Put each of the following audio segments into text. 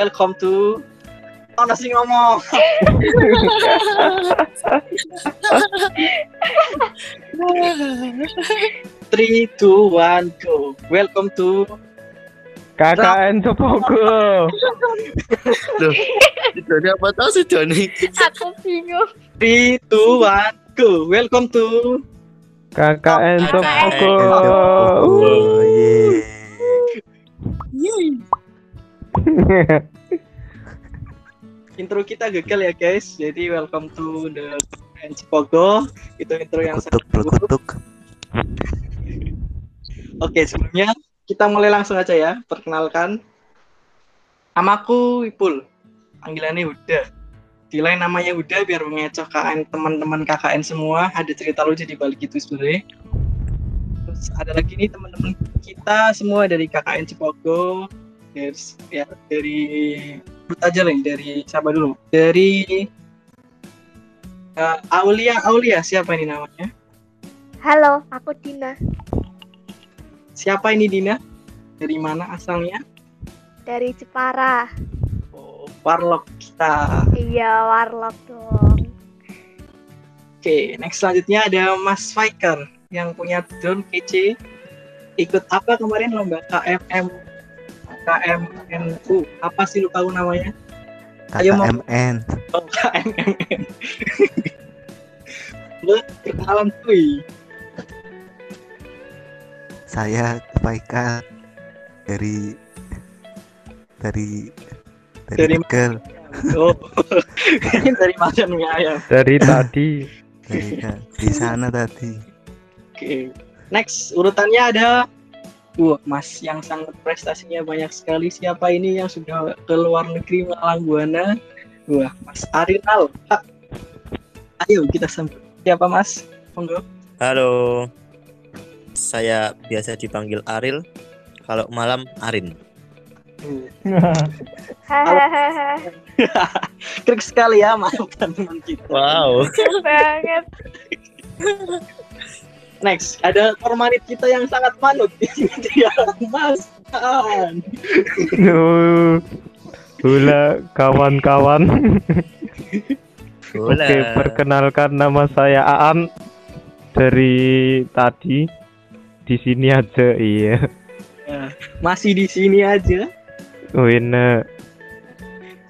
welcome to Ono sing ngomong. Three, two, one, go. Welcome to KKN Cepogo. Loh, dia apa tahu sih Joni? Aku bingung. three, two, one, go. Welcome to KKN Cepogo. Oh, intro kita gagal ya guys. Jadi welcome to the Cipogo. Itu intro yang Berkutuk, sangat berkutuk. Oke, sebelumnya kita mulai langsung aja ya. Perkenalkan. Namaku Ipul. Panggilannya Huda. Di lain namanya Huda biar mengecoh KKN teman-teman KKN semua. Ada cerita lucu di balik itu sebenarnya. Terus ada lagi nih teman-teman kita semua dari KKN Cipogo. Dari ya dari aja lah dari siapa dulu? Dari eh, Aulia Aulia siapa ini namanya? Halo, aku Dina Siapa ini Dina? Dari mana asalnya? dari Jepara. Oh, Warlock kita. Iya, warlock dong. Oke, next selanjutnya ada Mas Fiker yang punya drone kece. Ikut apa kemarin lomba KMM KMNU? Apa sih lu tahu namanya? Ayo, Mam. KKMN. Oh, lu perkenalan kuy. Saya Faikal dari dari dari Dari- Tegal. Oh, dari mana nih ayam? Dari tadi. Dari di sana tadi. Oke. Next, urutannya ada Wah, Mas yang sangat prestasinya banyak sekali. Siapa ini yang sudah ke luar negeri melalang buana? Wah, Mas Arinal. Ayo kita sambut. Siapa Mas? Monggo. Halo. Saya biasa dipanggil Aril. Kalau malam Arin. Hahaha. Krik sekali ya maafkan teman kita. Wow. banget. Next, ada kormanit kita yang sangat manut. Dia Mas An. Hula kawan-kawan. Oke, perkenalkan nama saya Aan dari tadi di sini aja iya. Ya, masih di sini aja. Wina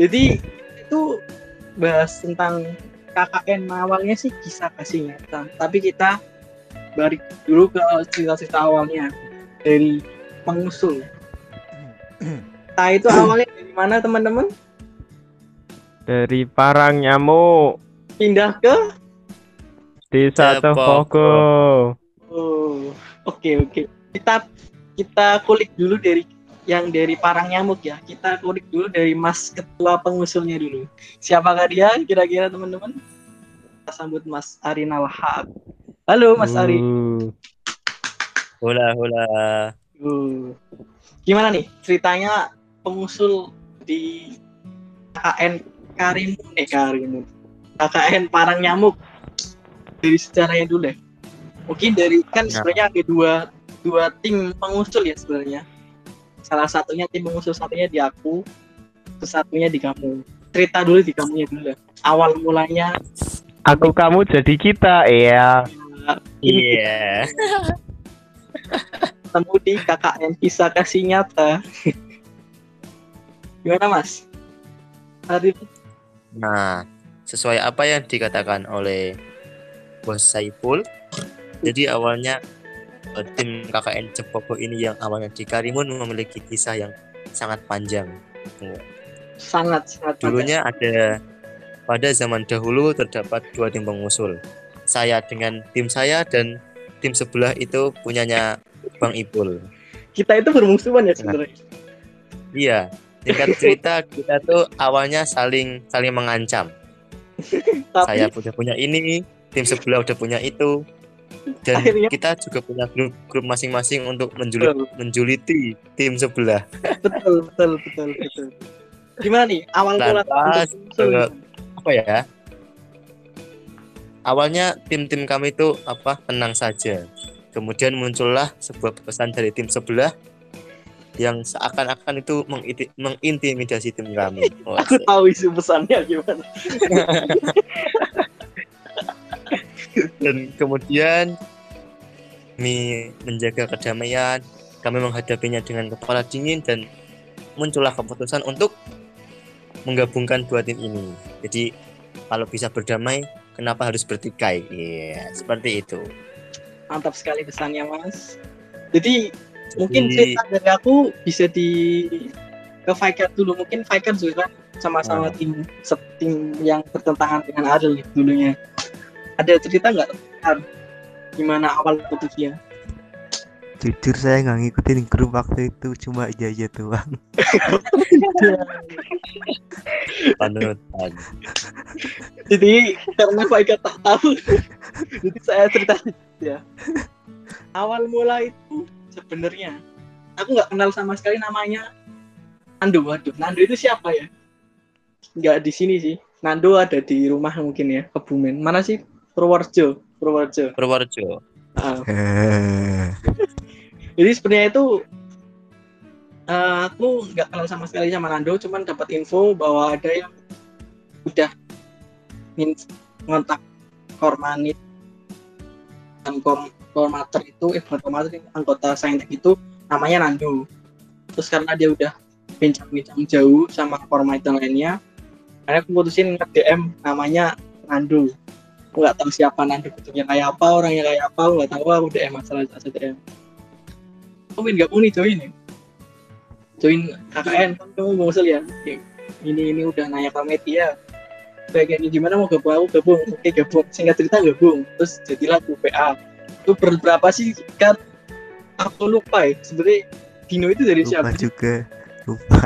Jadi itu bahas tentang KKN awalnya sih kisah kasih nyata. Tapi kita balik dulu ke cerita-cerita awalnya dari pengusul. Nah itu awalnya dari mana teman-teman? dari Parang Nyamuk Pindah ke? Desa. Cepogo. Oh, oke oke. Kita kita kulik dulu dari yang dari Parang Nyamuk ya. Kita kulik dulu dari Mas Ketua pengusulnya dulu. Siapakah dia? Kira-kira teman-teman? Kita sambut Mas Arin Alhab. Halo Mas Ari. Bola. Uh, Gimana nih ceritanya pengusul di KKN Karimun eh Karimun KKN Parang Nyamuk dari sejarahnya dulu deh. Mungkin dari kan Ya. sebenarnya ada dua dua tim pengusul ya sebenarnya. Salah satunya tim pengusul satunya di aku, satunya di kamu. Cerita dulu di kamunya dulu deh. Awal mulanya aku kamu jadi kita iya. Iya. ketemu di KKN kisah kasih nyata. Gimana Mas? Hari Nah, sesuai apa yang dikatakan oleh Bos Saiful, jadi awalnya eh, tim KKN Cepogo ini yang awalnya di Karimun memiliki kisah yang sangat panjang. sangat sangat Dulunya ada pada zaman dahulu terdapat dua tim pengusul. Saya dengan tim saya dan tim sebelah itu punyanya Bang Ipul. kita itu bermusuhan ya sebenarnya. Iya, singkat cerita kita tuh awalnya saling saling mengancam. Tapi Saya udah punya ini, tim sebelah udah punya itu. Dan Akhirnya- kita juga punya grup grup masing-masing untuk menjulit, Betul. menjuliti tim sebelah. betul betul betul betul. Gimana nih awal mula Apa ya? Awalnya tim-tim kami itu apa tenang saja. Kemudian muncullah sebuah pesan dari tim sebelah yang seakan-akan itu mengintimidasi tim kami. Wah, Aku tahu isi pesannya gimana. dan kemudian demi menjaga kedamaian kami menghadapinya dengan kepala dingin dan muncullah keputusan untuk menggabungkan dua tim ini jadi kalau bisa berdamai kenapa harus bertikai Iya seperti itu Mantap sekali pesannya, Mas. Jadi mungkin Jadi- cerita dari aku bisa di ke Viker dulu. Mungkin Viker juga kan sama-sama Ah. tim tim yang bertentangan dengan Adel dulunya. Ada cerita nggak tentang gimana awal putusnya? Jujur saya nggak ngikutin grup waktu itu cuma aja aja doang. panutan Jadi karena Viker tak tahu, jadi saya cerita ya. Awal mula itu sebenarnya aku nggak kenal sama sekali namanya Nando. Waduh, Nando itu siapa ya? Nggak di sini sih. Nando ada di rumah mungkin ya, Kebumen. Mana sih? Purworejo. Purworejo. Purworejo Jadi sebenarnya itu eh, aku nggak kenal sama sekali sama Nando, cuman dapat info bahwa ada yang udah ngontak Kormanit dan Kom Kormater itu, eh bukan Kormater, anggota Saintek itu namanya Nando. Terus karena dia udah bincang-bincang jauh sama Kormait dan lainnya, akhirnya aku putusin nge-DM namanya Nando. Aku nggak tahu siapa Nando bentuknya kayak apa, orangnya kayak apa, aku nggak tahu, aku DM masalah aja DM kamu main gabung nih join ya? Join KKN kan kamu mau usul ya? Ini ini udah nanya ke media bagian gimana mau gabung? Aku gabung. Oke gabung. Singkat cerita gabung. Terus jadilah UPA itu berapa sih? Kan aku lupa ya. Sebenarnya Dino itu dari lupa siapa juga. Lupa.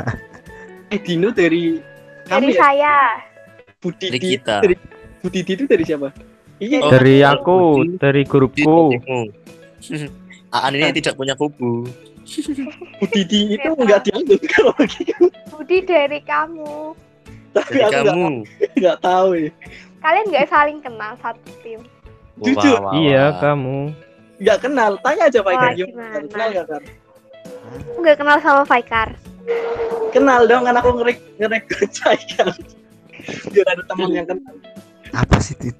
eh Dino dari kamu Dari ya? saya. Budi Dari kita. dari Budi itu dari siapa iya Oh. Dari aku, dari grupku. Aan ini tidak punya kubu Budi itu enggak diambil kalau begitu Budi dari kamu. tapi dari aku kamu nggak tahu ya Kalian nggak saling kenal satu tim. Jujur. Wah, wah, Iya, kamu. nggak kenal tanya aja Pak Wah, Ikan gimana? kenal nggak kan Aku nggak kenal sama Faikar. kenal dong kan aku ngerek ngerek kan biar ada teman yang kenal Apa sih Tin?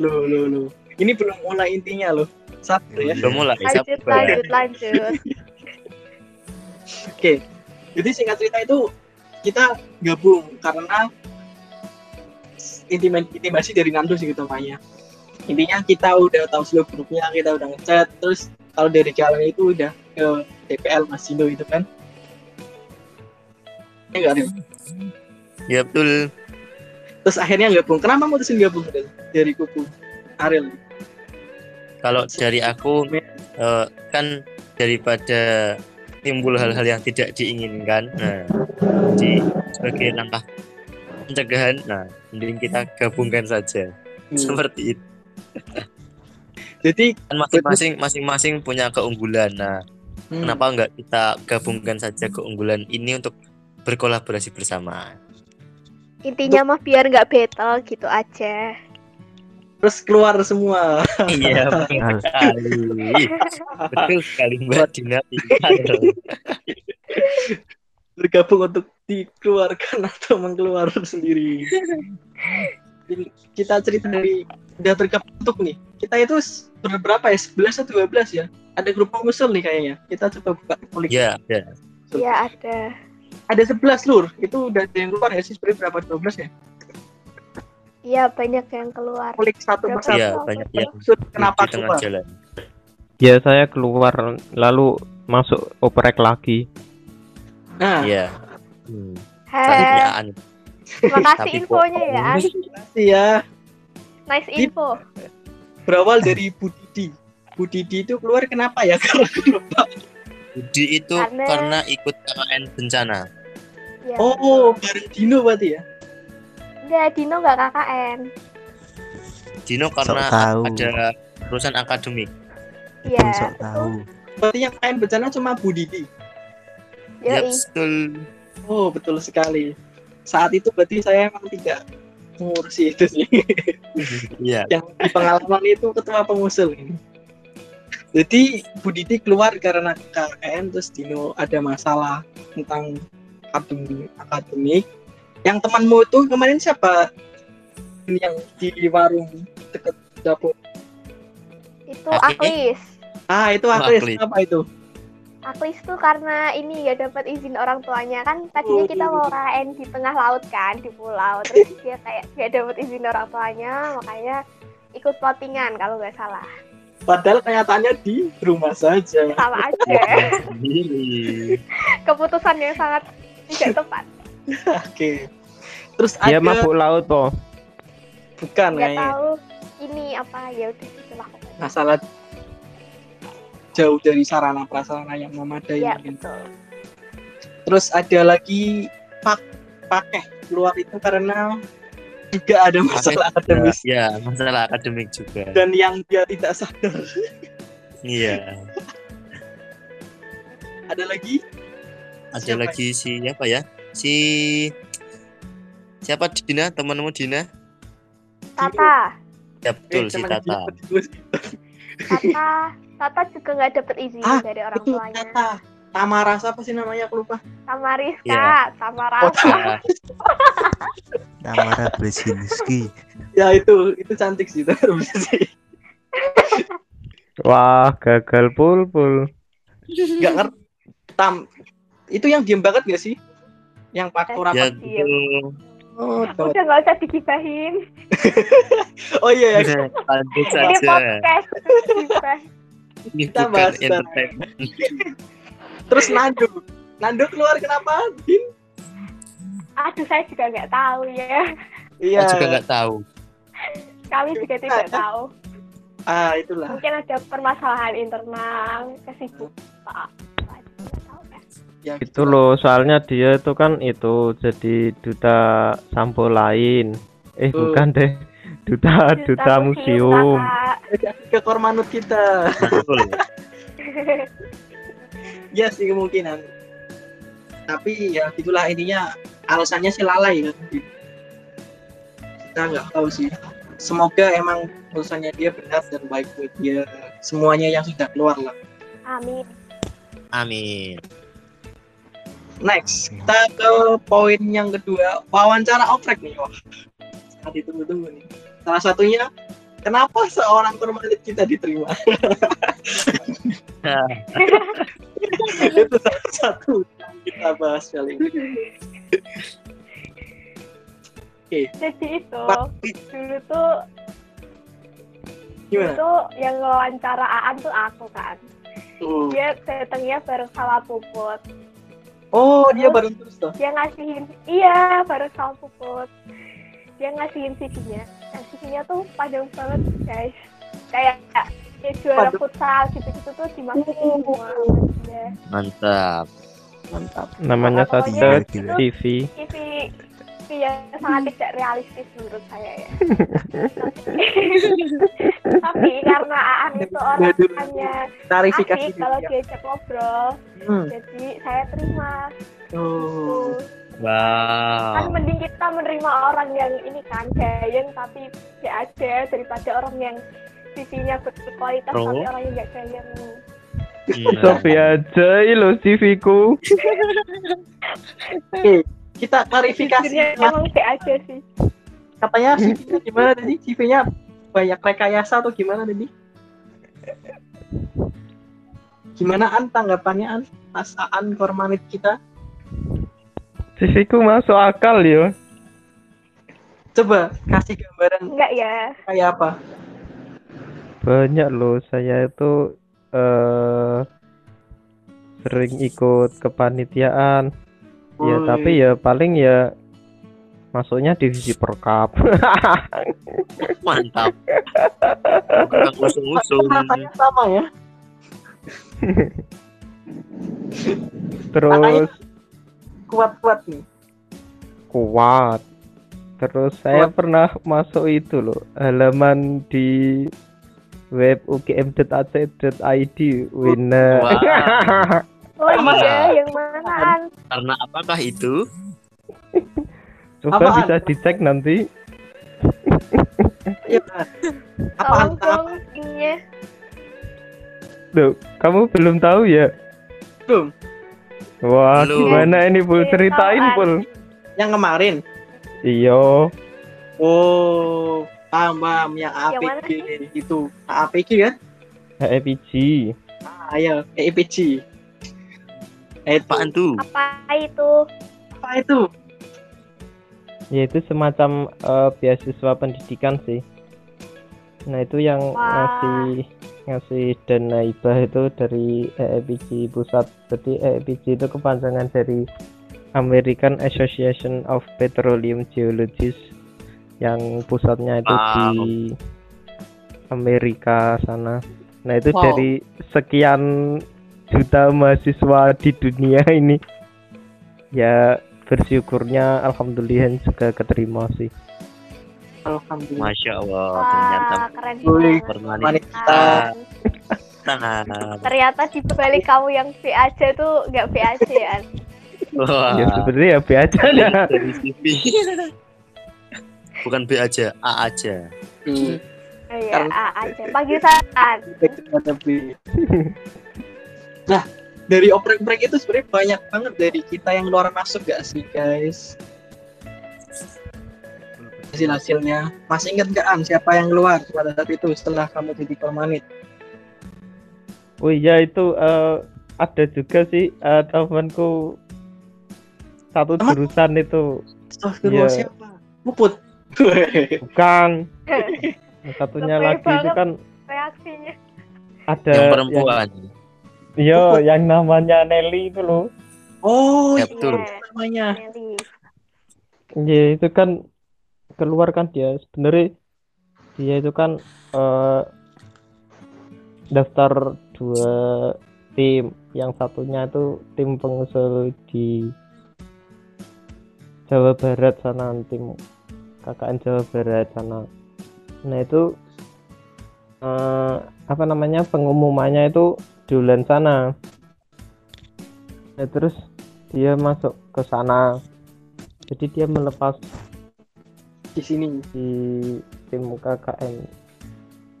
lo lo lo ini belum mulai intinya loh sabar ya Belum mulai Lanjut, sabar. lanjut, lanjut. oke jadi singkat cerita itu kita gabung karena intimasi, dari Nando sih utamanya intinya kita udah tahu seluruh grupnya kita udah ngechat terus kalau dari jalan itu udah ke DPL Mas Dino itu kan ya enggak Rim? Ya betul. Terus akhirnya gabung kenapa mutusin gabung dari kubu Ariel Kalau dari aku eh, kan daripada timbul hal-hal yang tidak diinginkan, nah di sebagai langkah pencegahan, nah mending kita gabungkan saja Hmm. seperti itu. jadi Kan masing-masing masing-masing punya keunggulan. Nah, hmm, kenapa enggak kita gabungkan saja keunggulan ini untuk berkolaborasi bersama? Intinya mah biar nggak battle gitu aja. terus keluar semua iya, betul Al. sekali. Betul sekali. Iya. bergabung untuk dikeluarkan atau mengeluarkan sendiri Jadi, kita cerita dari udah terbentuk nih kita itu s- berberapa ya 11 atau 12 ya ada grup pengusul nih kayaknya kita coba buka kulik Iya, ya. Iya ada. Ada 11 lur itu udah ada yang keluar ya sih sebenarnya berapa 12 ya Iya banyak yang keluar. kulik satu persatu Iya, banyak yang Maksud kenapa di tengah keluar jalan. Ya saya keluar lalu masuk oprek lagi. nah Iya. Hmm. Terima kasih infonya ya. An. makasih ya Nice info. berawal dari Bu Didi Bu Didi itu keluar kenapa ya kalau lupa Budi itu Karena- karena ikut KKN bencana. Ya. oh bareng Dino berarti ya Enggak, Dino nggak KKN. Dino karena tahu. ada urusan akademik. Iya. Sok tahu. berarti yang main bencana cuma Bu Didi Ya betul. Oh betul sekali. Saat itu berarti saya emang tidak mengurusi itu sih. Iya. Yang di pengalaman itu ketua pengusul ini. Jadi Bu Diti keluar karena KKN terus Dino ada masalah tentang akademik. akademik. Yang temanmu itu kemarin siapa? Yang di warung deket dapur. Itu. Aklis. Ah, itu Oh, Aklis. Aklis. Apa itu? Aklis tuh karena ini ya dapat izin orang tuanya kan tadinya kita mau KKN di tengah laut kan di pulau terus dia kayak gak dapat izin orang tuanya makanya ikut plottingan kalau nggak salah Padahal kenyataannya di rumah saja. sama aja Sendiri. keputusan yang sangat tidak tepat Oke. Terus Dia ada mabuk laut po. bukan nggak kayaknya tahu ini apa ya udah pokoknya. masalah jauh dari sarana prasarana yang memadai ya mungkin. betul Terus ada lagi pak pakai keluar itu karena juga ada masalah akademis Ya, masalah akademik juga. dan yang dia tidak sadar. Iya. Ada lagi? Ada Siapa? lagi si apa ya? Si siapa Dina? Temanmu Dina? Tata Ya betul Eh, si Tata. Tata Tata juga nggak dapat izin Ah, dari orang itu tuanya Tata. Tamara apa sih namanya aku lupa. sama Rizka Iya. sama Oh, Rafa Ya, Tamara Brzezinski. Ya itu itu cantik sih itu sih. Wah, gagal pul pul. Nggak ngerti. Tam itu yang diem banget gak sih? Yang ya rapat. betul. Oh, udah nggak usah digibahin oh iya ya. Lanjut ini saja. podcast Gibah. Ini Kita bukan bahas entertainment. Terus Nando. Nando keluar kenapa? Din? aduh saya juga nggak tahu ya Iya. Saya juga nggak tahu. kami juga tidak tahu Ah, itulah. mungkin ada permasalahan internal kesibukan ya. Ya, Itu loh, soalnya dia itu kan itu jadi duta sampo lain. Eh, Betul. bukan deh. Duta duta museum. Kakak. ke kormanut kita. Ya sih kemungkinan. Tapi ya itulah intinya alasannya sih lalai kan. Kita nggak tahu sih. Semoga emang urusannya dia benar dan baik buat dia. Semuanya yang sudah keluar lah. amin Amin. Next, kita ke poin yang kedua, wawancara oprek nih. Wah, sangat ditunggu-tunggu nih. Salah satunya, kenapa seorang kormanit kita diterima? Itu salah satu yang kita bahas kali ini. jadi itu dulu tuh dulu gimana? tuh yang wawancara Aan tuh aku kan Tuh. dia datangnya bareng sama Puput Oh, dia baru terus tuh. dia ngasihin iya bareng sama Puput dia ngasihin CV-nya nah, CV-nya tuh panjang banget guys kayak kayak juara Waduh. futsal gitu-gitu tuh dimasukin semua dia Mantap. Mantap. Namanya itu- TV. CV CV yang sangat tidak realistis menurut saya ya tapi karena Aan itu orangnya asik kalau ya. diajak ngobrol Hmm. jadi saya terima Oh. Tuh kan Wow. mending kita menerima orang yang ini kan giant tapi ya aja daripada orang yang CV-nya berkualitas Pro. tapi orangnya nggak giant Nah, Sofi aja lo CV ku. Oke, kita klarifikasi. Emang aja sih Katanya CV-nya gimana tadi? CV-nya banyak rekayasa atau gimana tadi? Gimana An tanggapannya An? Pasaan kormanit kita? CV ku masuk akal yo. Coba kasih gambaran enggak ya kayak apa? Banyak loh saya itu eh sering ikut kepanitiaan. Ya tapi ya paling ya masuknya divisi perkap. mantap. Usung-usung. sama ya. Terus Kuat-kuat nih. kuat. Terus saya pernah masuk itu loh halaman di web ugm.ac.id winner. oh Sama. iya yang manaan Karena apakah itu? Coba Apaan? bisa dicek nanti. Iya. Apa linknya Duh, kamu belum tahu ya? Belum. Wah, Belum. gimana ini Pul? Ceritain. Pul. Yang kemarin. Iya. Oh, paham paham yang Yang mana APG itu. APG kan? HEPG. Ah, ya, EPG. Eh, itu. Apaan tuh? Apa itu? Apa itu? Ya itu semacam eh, beasiswa pendidikan sih. Nah itu yang Wah. ngasih ngasih dana hibah itu dari EEPG pusat. Jadi EEPG itu kepanjangan dari American Association of Petroleum Geologists yang pusatnya itu Wow. di Amerika sana. Nah itu Wow. dari sekian juta mahasiswa di dunia ini ya bersyukurnya alhamdulillah juga keterima sih. Alhamdulillah. Masya Allah, ternyata Wah, keren banget. permanen Wanita. tangan. Ternyata di balik kamu yang B aja tuh nggak B aja ya. Wah, Ya sebenarnya ya be aja CV. Bukan B aja, A aja. Hmm. Oh, Iya, Karena- A aja. Panggil B. Nah, dari oprek-oprek itu sebenarnya banyak banget dari kita yang luar masuk gak sih, guys? Hasil-hasilnya. Masih ingat gak An siapa yang keluar pada saat itu setelah kamu jadi permanit? Oh iya itu eh, ada juga sih eh, temanku satu Teman? jurusan itu Astagfirullah, Iya. siapa? Puput. bukan Yang satunya Lebay lagi itu kan Reaksinya. ada Yang yang- perempuan. iya yang namanya Nelly itu loh oh, Ya, itu betul. namanya. Nelly. Iya itu kan keluar kan dia. Sebenarnya dia itu kan eh, daftar dua tim. Yang satunya itu tim pengusul di Jawa Barat sana tim KKN Jawa Barat sana. Nah itu eh, apa namanya pengumumannya itu di bulan sana. Nah, terus dia masuk ke sana. Jadi dia melepas Di sini. di tim KKN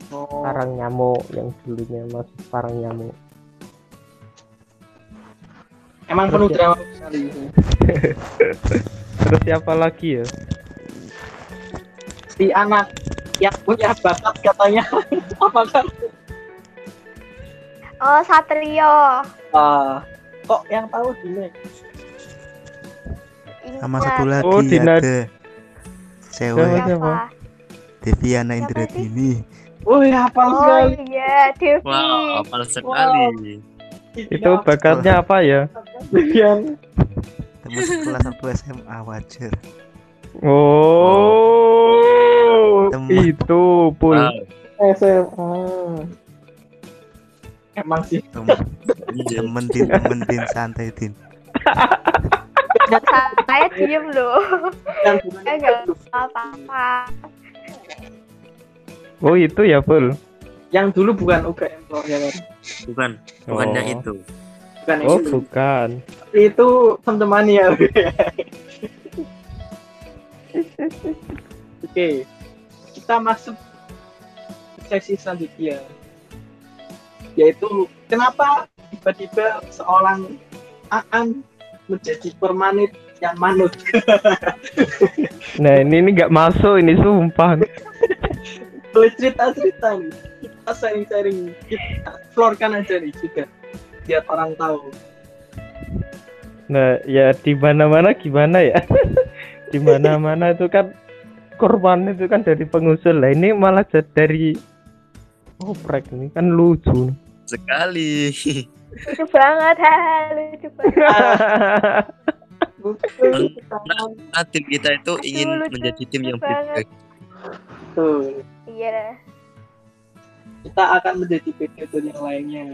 Oh. Parang Nyamuk yang dulunya masih Parang Nyamuk Emang Terus penuh ya- drama sekali. terus siapa lagi ya Si anak yang punya bakat katanya apa kan? Oh, Satrio. Ah, kok yang tahu gini? Sama Ingat. satu lagi Oh, Dina- ada? Cewek Siapa? Deviana Siapa Indradini. Wih, hafal Oh sekali. iya, Devi. Wow, hafal sekali. itu bakatnya apa ya bagian Teman sekelas satu SMA wajar. oh Teman. itu pul Wow, SMA. Emang sih. Temen, iya. temen din, temen din santai din. Saya diem loh. Saya nggak apa-apa. oh itu ya pul yang dulu bukan UGM kok ya kan? Bukan, bukannya Oh. itu. Bukan oh itu. bukan Itu teman-teman ya. Oke. Kita masuk ke sesi selanjutnya. Yaitu kenapa tiba-tiba seorang Aan menjadi permanit yang manut. nah ini ini nggak masuk ini sumpah Boleh cerita-cerita nih. Kita sharing-sharing. Kita florkan aja nih juga. Biar orang tahu. nah ya di mana mana gimana ya di mana mana itu kan korban itu kan dari pengusul lah ini malah jadi dari oprek ini kan lucu Sekali. Lucu banget, haha, lucu banget. Nah, tim kita itu ingin lucu menjadi tim yang banget. baik. Betul. Iya. Kita akan menjadi beda dari yang lainnya.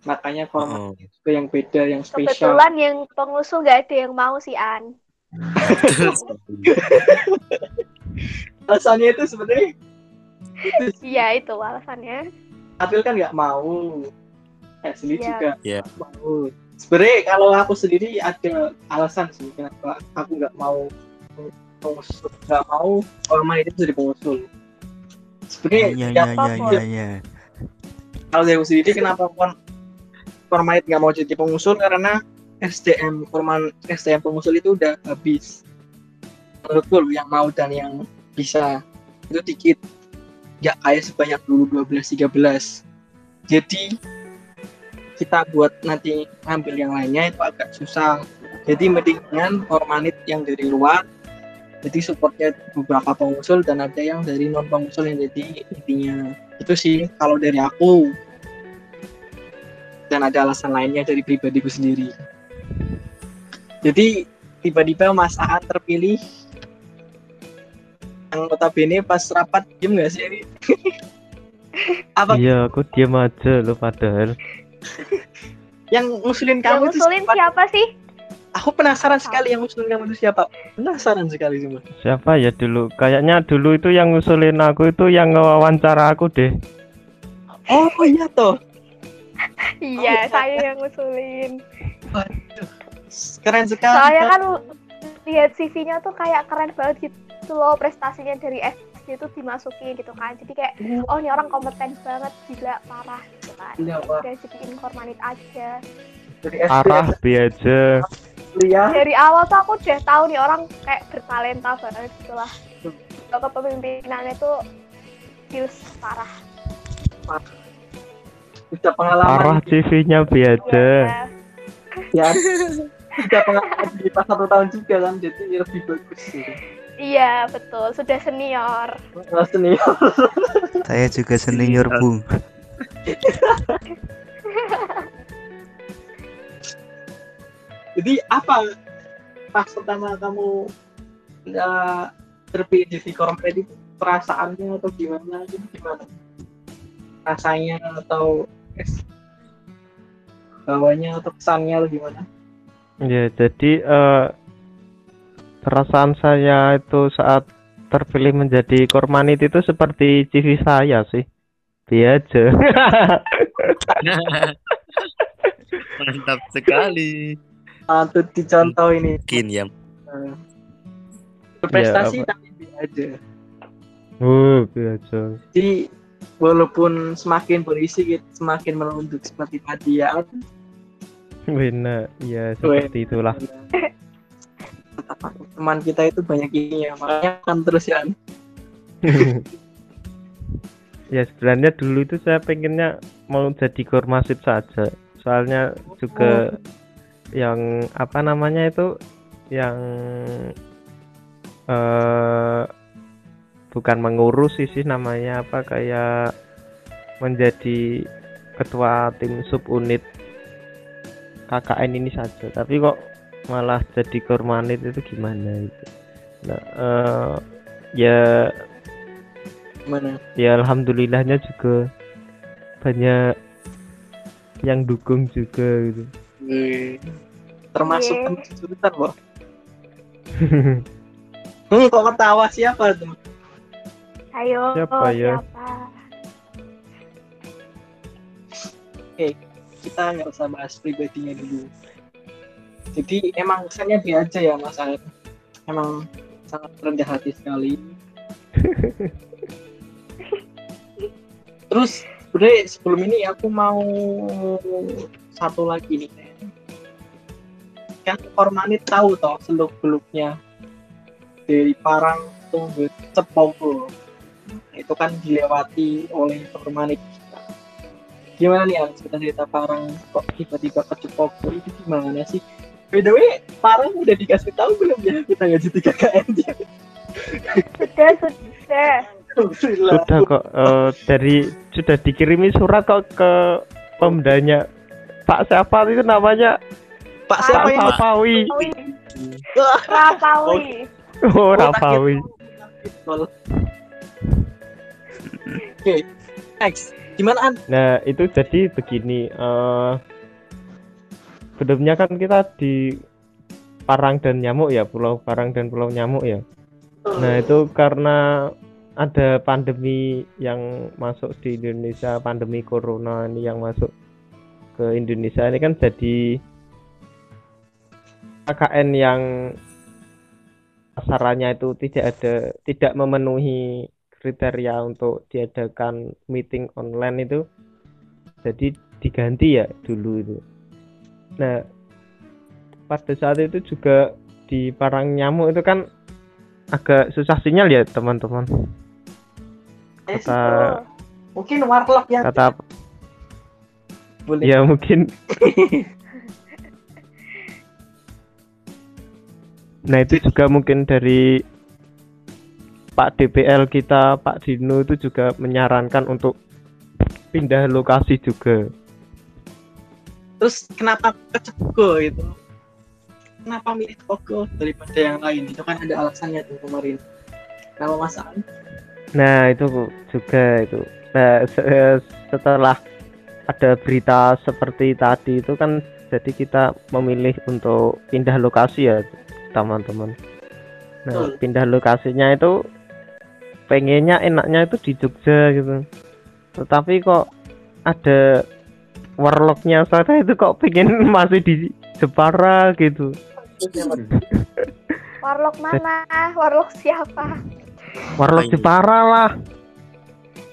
Makanya format Oh. yang beda, yang spesial. Kebetulan yang pengusul nggak ada yang mau si An. Alasannya itu sebenarnya Iya itu alasannya. April kan nggak mau. Asli Iya. juga Iya. nggak mau. Sebenarnya kalau aku sendiri ada alasan sih kenapa aku nggak mau pengusul, nggak mau orang itu jadi pengusul. Sebenarnya iya iya apa-apa. iya iya. kalau dari aku sendiri kenapa kon Formanit nggak mau jadi pengusul karena SDM forman SDM pengusul itu udah habis menurutku yang mau dan yang bisa itu dikit nggak kayak sebanyak dulu 12 13 jadi kita buat nanti ngambil yang lainnya itu agak susah. Jadi mendingan formanit yang dari luar jadi supportnya beberapa pengusul dan ada yang dari non pengusul yang jadi intinya. Itu sih kalau dari aku. Dan ada alasan lainnya dari pribadiku sendiri. Jadi tiba-tiba Mas Aan terpilih. Yang notabene pas rapat diem gak sih? Apa? Iya, aku diam aja lo padahal. Yang ngusulin Yang kamu itu ngusulin siapa? siapa sih? aku penasaran sekali yang ngusulin kamu itu siapa penasaran sekali cuma Siapa ya dulu? Kayaknya dulu itu yang ngusulin aku itu yang ngewawancara aku deh. oh iya toh Iya, iya. saya yang ngusulin. keren sekali Soalnya Kak. kan lihat CV-nya tuh kayak keren banget gitu loh prestasinya dari SD itu dimasukin gitu kan. Jadi kayak oh ini orang kompeten banget gila parah kan. Gila, wah. Udah jadiin formanit aja. dari SD Arah aja. kuliah Dari awal tuh aku udah tahu nih orang kayak bertalenta banget gitu lah. Kalau kepemimpinannya tuh skills parah. sudah pengalaman Arah CV-nya. Iya. ya sudah pengalaman di pas satu tahun juga kan jadi lebih bagus gitu. Iya, betul. Sudah senior. Nah, senior Saya juga senior, Bung. jadi apa pas pertama kamu nggak terpilih jadi korporat itu perasaannya atau gimana? Gitu gimana? Rasanya atau es bawahnya atau kesannya atau gimana? Ya, jadi eh, perasaan saya itu saat terpilih menjadi kormanit itu seperti CV saya sih. Aja. Mantap sekali. patut dicontoh ini Mungkin ya. Eh, berprestasi apa? tapi aja Oh, aja. jadi walaupun semakin berisi gitu, semakin menunduk seperti tadi ya Benar, ya seperti itulah. teman kita itu banyak ini ya makanya akan terus ya ya sebenarnya dulu itu saya pengennya mau jadi kormasit saja. Soalnya juga yang apa namanya itu yang eh bukan mengurus sih sih namanya apa kayak menjadi ketua tim subunit KKN ini saja. Tapi kok malah jadi kormanit itu gimana itu? Nah, eh, ya gimana ya alhamdulillahnya juga banyak yang dukung juga gitu. termasuk Iya. teman jurusan hmm, kok ketawa siapa tuh Ayo, Siapa ya? siapa? kita nggak usah bahas pribadinya dulu jadi emang kesannya dia aja ya mas Air emang sangat rendah hati sekali terus sebenarnya sebelum ini aku mau satu lagi nih kan Kormanit tahu toh seluk beluknya dari Parang tunggu Cepogo itu kan dilewati oleh Kormanit gimana nih Alex kita cerita Parang kok tiba-tiba ke Cepogo itu gimana sih? By the way Parang udah dikasih tahu belum ya? Kita nggak jadi KKN dia Sudah, sudah. Sudah kok eh, dari sudah dikirimi surat kok ke pemdanya Pak siapa itu namanya Pak Pak siapa. Wah, Rapawi. oh Rapawi Betul. Oke, next. Gimana An? nah itu jadi begini eh sebelumnya kan kita di Parang dan Nyamuk ya Pulau Parang dan Pulau Nyamuk ya Nah itu karena ada pandemi yang masuk di Indonesia, pandemi corona ini yang masuk ke Indonesia ini kan jadi KKN yang sasarannya itu tidak ada tidak memenuhi kriteria untuk diadakan meeting online itu jadi diganti ya dulu itu. Nah, pada saat itu juga di Parang Nyamuk itu kan agak susah sinyal ya teman-teman. Kata mungkin warlock yang kata boleh. ya mungkin. Nah itu juga mungkin dari Pak DPL kita Pak Dino itu juga menyarankan untuk pindah lokasi juga. Terus kenapa ke Cepogo itu? Kenapa milih Cepogo daripada yang lain? Itu kan ada alasannya tuh kemarin. Nama Mas An? Nah itu juga itu. Nah, se- setelah ada berita seperti tadi itu kan jadi kita memilih untuk pindah lokasi ya teman-teman. Nah pindah lokasinya itu pengennya enaknya itu di Jogja gitu. Tetapi kok ada warlocknya saya itu kok pengen masih di Jepara gitu. Warlock mana? Warlock siapa? Warlock Ayo. Jepara lah.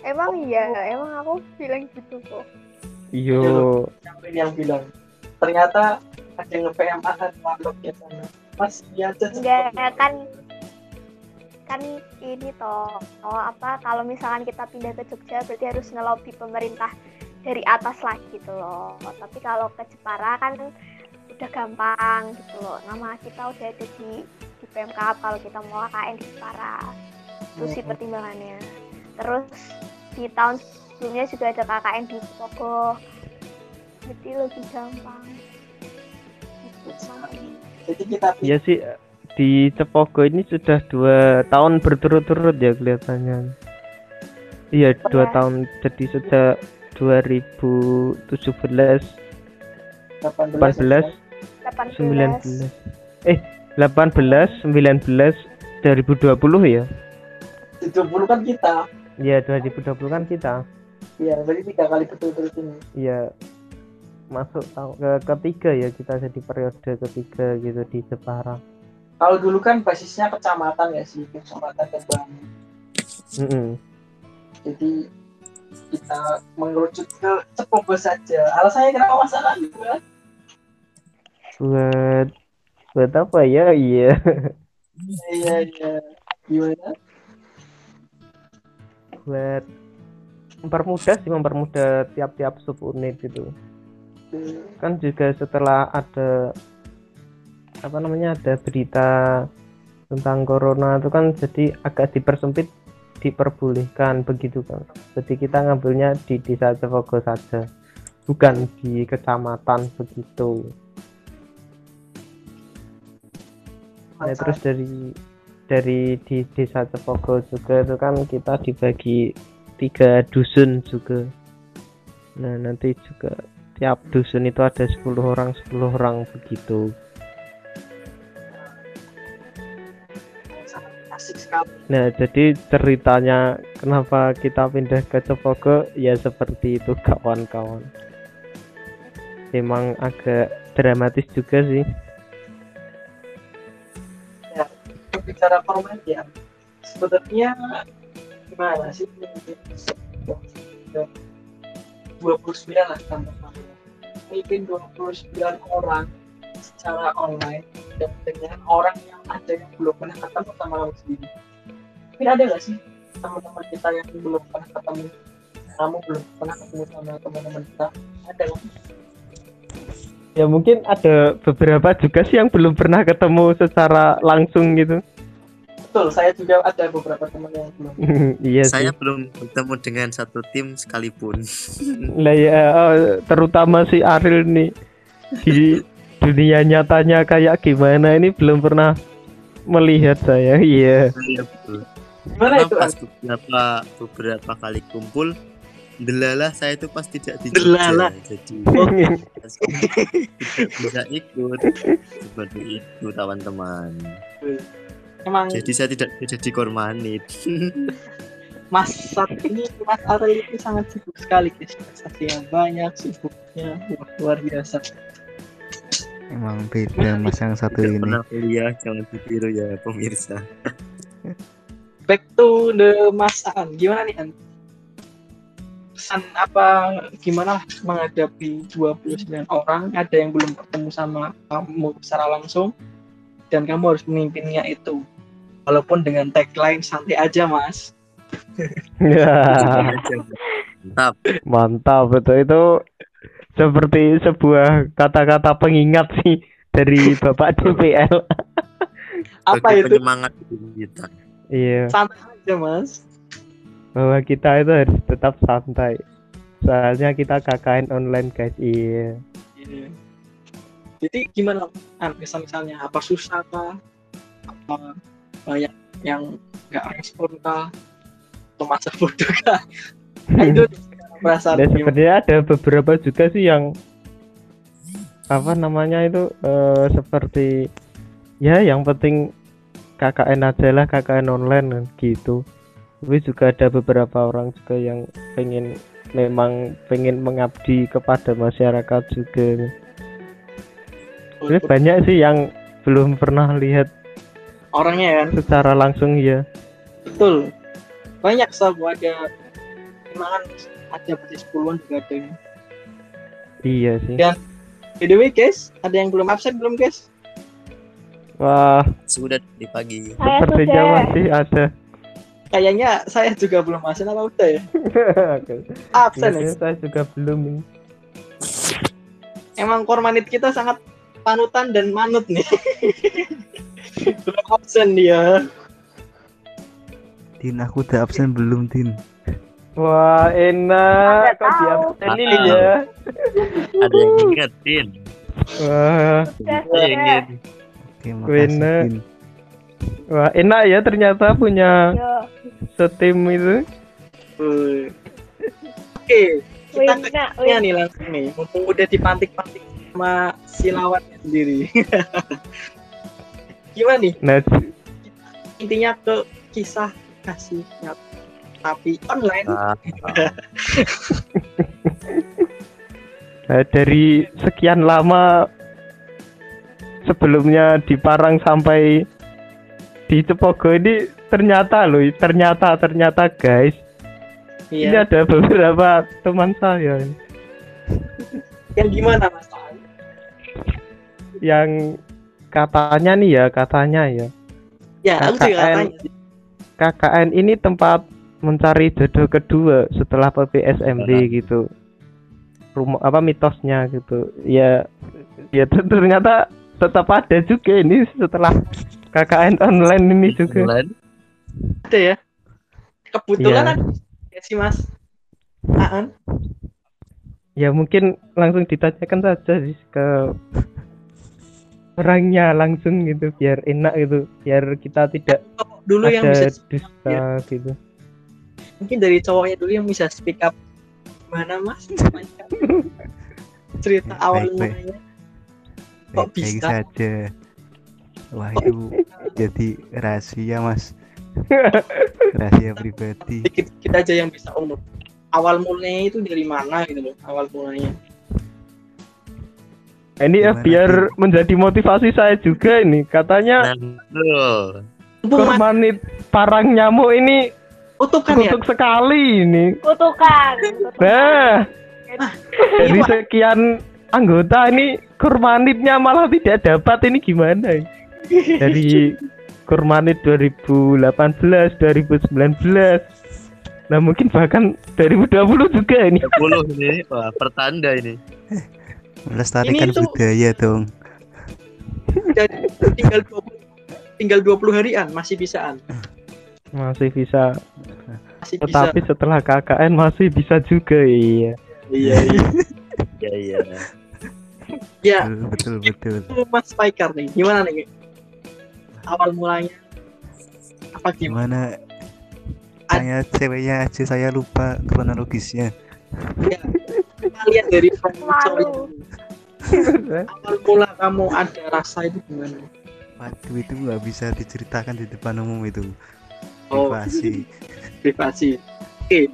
Emang iya, emang aku bilang gitu kok. Iyo. Siapa yang bilang? Ternyata ada yang nge-PM ada warlocknya sana. Mas, iya aja Enggak kan kan ini toh oh, apa kalau misalkan kita pindah ke Jogja berarti harus ngelobi pemerintah dari atas lagi gitu loh tapi kalau ke Jepara kan udah gampang gitu loh nama kita udah ada di di Pemkap kalau kita mau KKN di Jepara itu sih pertimbangannya terus di tahun sebelumnya juga ada KKN di Pogo jadi lebih gampang gitu. Jadi kita Ya sih di Cepogo ini sudah dua tahun berturut-turut ya kelihatannya. Iya dua Iya. tahun jadi sejak 2017, 18, 18, 18 19. Eh 18, 19, 2020 ya? 70 kan kita. Iya 2020 kan kita. Iya, berarti tiga kali betul-betul ini. Iya masuk tahun ke ketiga ya kita jadi periode ketiga gitu di Jepara. Kalau dulu kan basisnya kecamatan ya sih, kecamatan Kebang. Mm-mm. Jadi kita mengerucut ke Cepogo saja. Alasannya kenapa masalah gitu kan? Buat buat apa ya? Iya. Iya, iya. Gimana? Buat mempermudah sih mempermudah tiap-tiap subunit gitu. Hmm, kan juga setelah ada apa namanya ada berita tentang corona itu kan jadi agak dipersempit diperbolehkan begitu kan jadi kita ngambilnya di desa Cepogo saja bukan di kecamatan begitu. Nah terus dari dari di desa Cepogo juga itu kan kita dibagi tiga dusun juga nah nanti juga tiap dusun itu ada 10 orang 10 orang begitu. Nah jadi ceritanya kenapa kita pindah ke Cepogo ya seperti itu kawan-kawan. Memang agak dramatis juga sih Bicara format ya, sebenarnya gimana sih? 29 lah tambah Mungkin 29 orang secara online dan dengan orang yang ada yang belum pernah ketemu sama kamu sendiri. Mungkin ada nggak sih teman-teman kita yang belum pernah ketemu? Kamu belum pernah ketemu sama teman-teman kita? Ada nggak? Ya mungkin ada beberapa juga sih yang belum pernah ketemu secara langsung gitu Betul, saya juga ada beberapa teman yang belum. iya Saya sih belum bertemu dengan satu tim sekalipun. lah ya oh, terutama si Aril nih di dunia nyatanya kayak gimana ini belum pernah melihat saya iya Iya betul. Gimana itu? beberapa beberapa kali kumpul, delalah saya itu pas tidak di Delalah. Jadi tidak bisa ikut seperti itu teman-teman. Emang Jadi saya tidak jadi kormanit. Mas saat ini Mas Ariel itu sangat sibuk sekali guys. Prestasinya banyak, sibuknya wah, luar biasa. Emang beda mas yang satu Tidak ini. pernah kuliah, jangan ditiru ya pemirsa. Back to the Mas An. Gimana nih An? Pesan apa gimana menghadapi 29 orang ada yang belum bertemu sama kamu secara langsung dan kamu harus memimpinnya itu walaupun dengan tagline santai aja mas Ya, Mantap. mantap betul itu seperti sebuah kata-kata pengingat sih dari Bapak DPL. apa Bagi itu penyemangat kita. Iya, santai aja mas bahwa kita itu harus tetap santai. Soalnya kita KKN online guys. Iya. Iya. jadi gimana kan misal misalnya apa susah kah apa banyak yang nggak respon kah atau masa bodoh kah Nah, itu perasaan sebenarnya ada beberapa juga sih yang apa namanya itu eh, seperti ya yang penting KKN aja lah KKN online gitu. Tapi juga ada beberapa orang juga yang pengen memang pengen mengabdi kepada masyarakat juga. Ini banyak sih yang belum pernah lihat orangnya kan secara langsung ya. betul banyak sob ada emang ada pasti sepuluhan juga ada Iya sih. Ya. by the way guys ada yang belum absen belum guys Wah, Sudah di pagi. Saya sepertinya sudah. masih ada. Kayaknya saya juga belum absen apa udah ya absen ya Kayaknya saya juga belum ini. emang kormanit kita sangat panutan dan manut nih belum absen dia Din aku udah absen belum Din Wah, enak. Nggak Kok tahu. diabsen ini ya. Ada yang ingetin. Wah, Sudah, Saya ingin. Oke makasih Din wah enak ya ternyata punya Yo. setim itu. Oke kita ke Wina, Ya nih langsung nih, mumpung udah dipantik-pantik sama si lawannya sendiri. Gimana nih? Nah, Intinya ke kisah kasih nyata tapi online. Ah, nah, dari sekian lama sebelumnya di Parang sampai di Cepogo ini ternyata loh, ternyata ternyata guys, ini Iya. ada beberapa teman saya Yang gimana Mas? Yang katanya nih ya, katanya ya. Ya, aku juga KKN. tanya. KKN ini tempat mencari jodoh kedua setelah PPSMB gitu. Rumah apa mitosnya gitu. Ya ya ternyata tetap ada juga ini setelah KKN online ini juga. Bulan. Ada ya? Kebetulan ada ya sih Mas. Aan. Ya mungkin langsung ditanyakan saja sih ke orangnya langsung gitu biar enak gitu biar kita tidak Dulu yang ada bisa dusta gitu mungkin dari cowoknya dulu yang bisa speak up gimana Mas? Cerita Ya, awal baik, baik. mulanya. Kok bisa? saja Wah itu jadi rahasia mas Rahasia pribadi Dikit kita aja yang bisa umum. Awal mulanya itu dari mana gitu loh? Awal mulanya. Ini ya biar menjadi motivasi saya juga ini katanya Nah, Kormanit parang nyamuk ini kutukan ya. kutuk sekali ini. kutukan. Nah, dari Iya, sekian anggota ini kurmanitnya malah tidak dapat ini gimana? Dari kurmanit 2018, 2019. Nah, mungkin bahkan 2020 juga ini. 10 ini. Wah, pertanda ini. Melestarikan Ini tuh- budaya dong Jadi tinggal 20, tinggal 20 harian masih bisaan. Masih bisa, Masih bisa. tetapi setelah KKN masih bisa juga iya. Iya, iya. Ya iya. Ya, Betul betul, betul. itu Mas Spiker nih. Gimana nih? Awal mulanya. Apa gimana? Gimana? Ad- Saya ceweknya aja saya lupa kronologisnya. Kalian dari Malu. awal mula kamu ada rasa itu gimana? Waduh itu nggak bisa diceritakan di depan umum itu. Oh, Privasi. Privasi. Oke,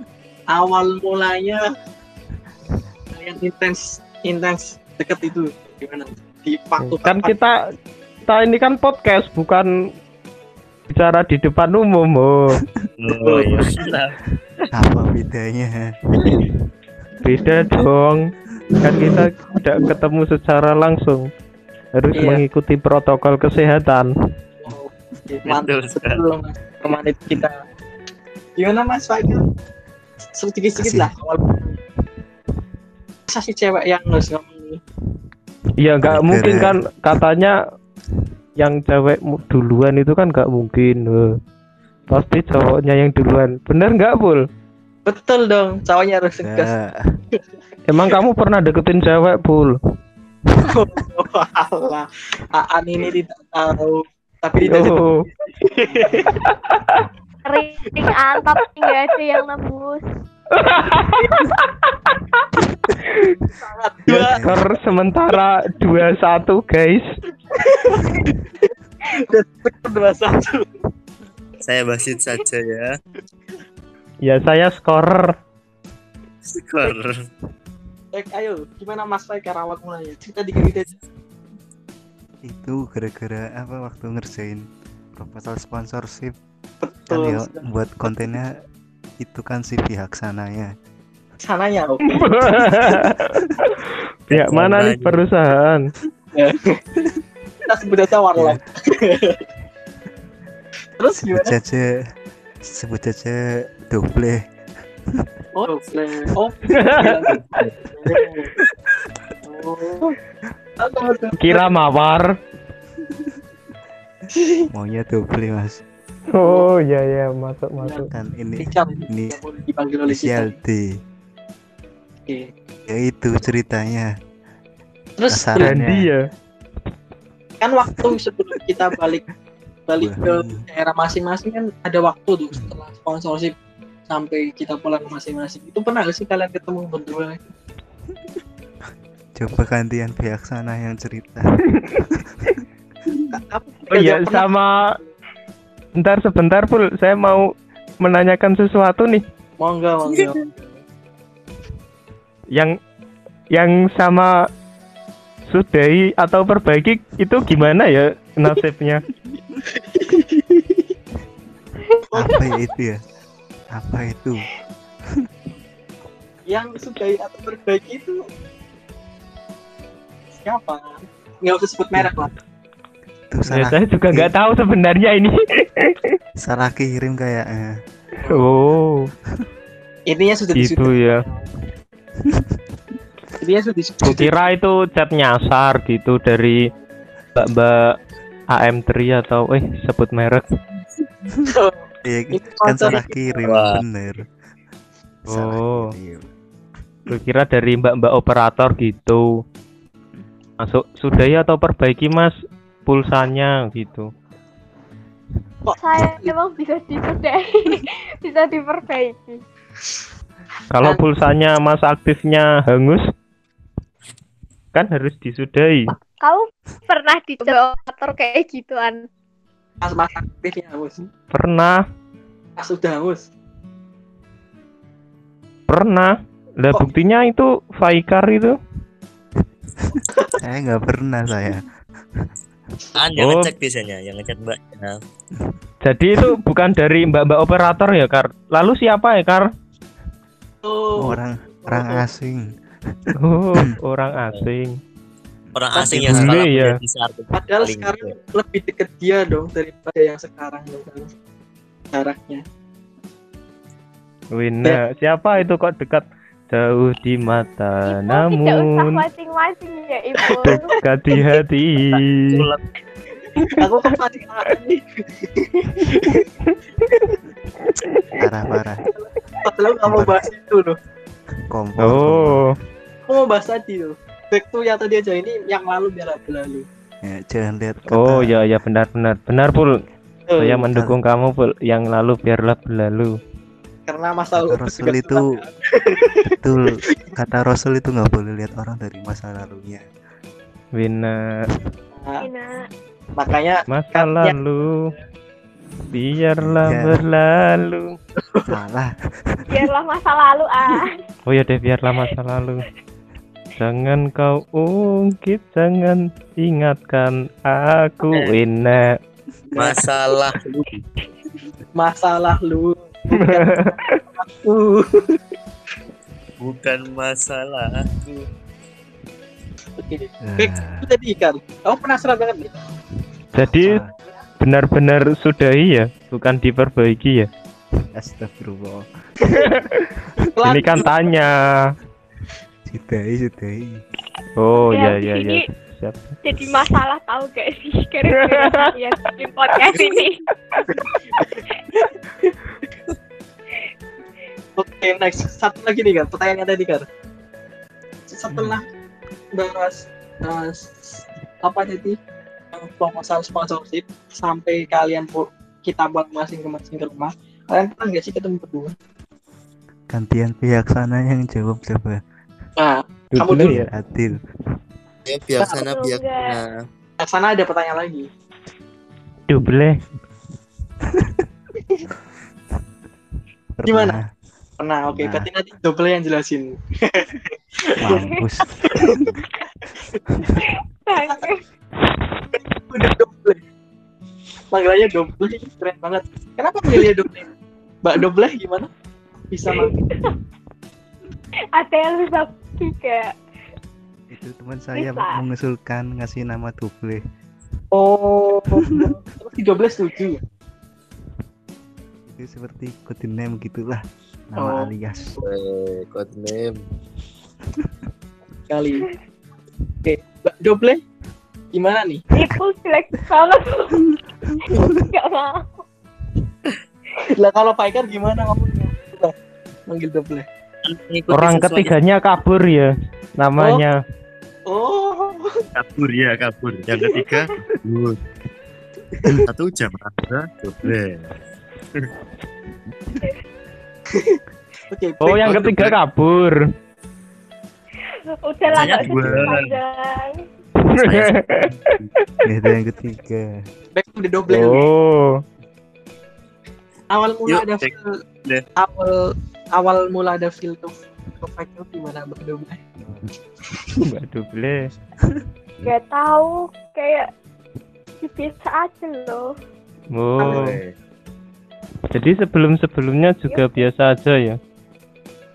awal mulanya kalian intens intens deket itu. Gimana? Di waktu kan kita kita ini kan podcast bukan bicara di depan umum oh. Oh iya. Apa bedanya? beda dong kan kita tidak ketemu secara langsung harus Iya. mengikuti protokol kesehatan Oh, mantap Betul sekali. kita gimana mas Fajar sedikit sedikit lah awal masa si cewek yang harus ngomong ya nggak mungkin kan katanya yang cewek duluan itu kan nggak mungkin eh. pasti cowoknya yang duluan bener nggak pul betul dong cowoknya harus tegas Enggak. emang kamu pernah deketin cewek pul Walah, Aan ini tidak tahu tapi tidak oh Ring antap nggak ada yang nembus. Ker sementara 21 guys. Dua satu. Saya basit saja ya. ya saya scorer Skor. Baik, ayo. Gimana mas Fajar awal mulanya cerita dikit aja. Itu gara-gara apa waktu ngerjain proposal sponsorship. Kan betul ya buat kontennya itu kan si pihak sananya. sananya oh. ya mana nih perusahaan kita sebut aja warlock terus Sebut gimana saja sebut saja double. oh boleh. oh kira mawar Maunya double mas. Oh ya ya masuk masuk Kan ini Richard ini dipanggil oleh inisial D. Oke. Ya itu ceritanya. terus. Randy ya kan waktu sebelum kita balik balik ke daerah masing-masing kan ada waktu tuh setelah sponsorship sampai kita pulang masing-masing itu pernah gak sih kalian ketemu berdua Coba gantian pihak sana yang cerita. Oh iya tidak pernah sama Ntar sebentar pul. Saya mau menanyakan sesuatu nih. Monggo monggo. Yang yang sama sudahi atau perbaiki itu gimana ya nasibnya? Apa ya itu ya? Apa itu? yang sudahi atau perbaiki itu siapa? Nggak usah sebut merek lah Itu ya, salah saya juga nggak tahu sebenarnya ini salah kirim kayaknya. oh intinya sudah gitu disudut ya intinya sudah disudut kira itu chat nyasar gitu dari mbak mbak AM3 atau eh sebut merek Iya, Itu kan salah kirim Wah. bener. Salah Oh. Gue kira dari mbak-mbak operator gitu. Masuk sudah ya atau perbaiki mas pulsanya gitu. kok Saya emang bisa disudahi, bisa diperbaiki. Kalau pulsanya mas aktifnya hangus, kan harus disudahi. Kamu pernah dicoba operator kayak gituan? pas mas aktifnya hangus Pernah, pas sudah hangus pernah. Lah Kok- buktinya itu Faikar itu. Saya nggak pernah saya. An yang Oh. ngecek biasanya, yang ngecek mbak. Nah, Jadi itu bukan dari mbak-mbak operator ya Kar. Lalu siapa ya Kar? oh Orang orang asing. Oh, orang asing. orang asing yang bule sekarang ya. padahal sekarang lebih deket dia dong daripada yang sekarang kan jaraknya Wina, siapa itu kok dekat jauh di mata Ibu tidak usah namun masing-masing ya ibu. dekat di hati. Aku kembali ini Parah parah. padahal kamu bahas itu loh Kompor. Oh, aku mau bahas tadi loh back to yang tadi aja ini yang lalu biar lalu Ya, jangan lihat kata oh ya ya benar benar benar pul. Saya mendukung kamu pul. Yang lalu biarlah berlalu. Karena masa lalu Rasul itu suka- betul kata Rasul itu nggak boleh lihat orang dari masa lalunya. Wina, Nah, makanya masa Kan, ya. lalu biarlah Iya. berlalu. Salah. biarlah masa lalu ah. Oh ya deh biarlah masa lalu. Jangan kau ungkit, jangan ingatkan aku, Wina. Masalah lu. Masalah lu. Bukan aku. bukan masalah aku. Oke. Ah, Oke, itu tadi ikan. Kamu penasaran banget nih. Jadi benar-benar sudahi ya, bukan diperbaiki ya. Astagfirullah. Ini kan tanya. Sudahi, sudahi. Oh Ya, ya ya ya. ini Siap. jadi masalah tahu gak sih gara-gara kalian di podcast ini Oke, next. Satu lagi nih kan, pertanyaan yang tadi kan. Setelah bahas, bahas apa tadi proposal sponsorship sampai kalian bu kita buat masing-masing ke rumah, kalian pernah nggak sih ketemu berdua? Gantian pihak sana yang jawab coba. Nah, Kamu Dulu dulu. ya. Adil. Ya biar sana Betul biar nggak? sana. yang sana ada pertanyaan lagi. Double. Gimana? Pernah, oke. Nah. Berarti nanti double yang jelasin. Mampus. Udah double. Panggilannya double, keren banget. Kenapa milih double? Mbak double gimana? Bisa manggil. ada yang bisa juga Itu teman saya Bisa. mengusulkan ngasih nama double. Oh, terus di double setuju. Itu seperti code name gitulah. Nama Oh. alias. Eh, code name. Kali. Oke, Mbak double gimana nih? itu jelek banget nggak mau Lah kalau Faikar gimana ngomongnya? Manggil double. Orang sesuai- ketiganya kabur ya namanya. Oh, kabur ya kabur. Yang ketiga kabur. Satu jam ada double. oke. Oh yang ketiga kabur. udah lah Saya nggak usah dua. panjang Saya Itu yang ketiga. back to the double. Oh Awal mula Yuk, ada cek feel deh. awal awal mula ada feel ke ke Faikar gimana Mbak double? Mbak nggak tahu kayak ya biasa aja loh Oh jadi sebelum sebelumnya juga biasa aja ya.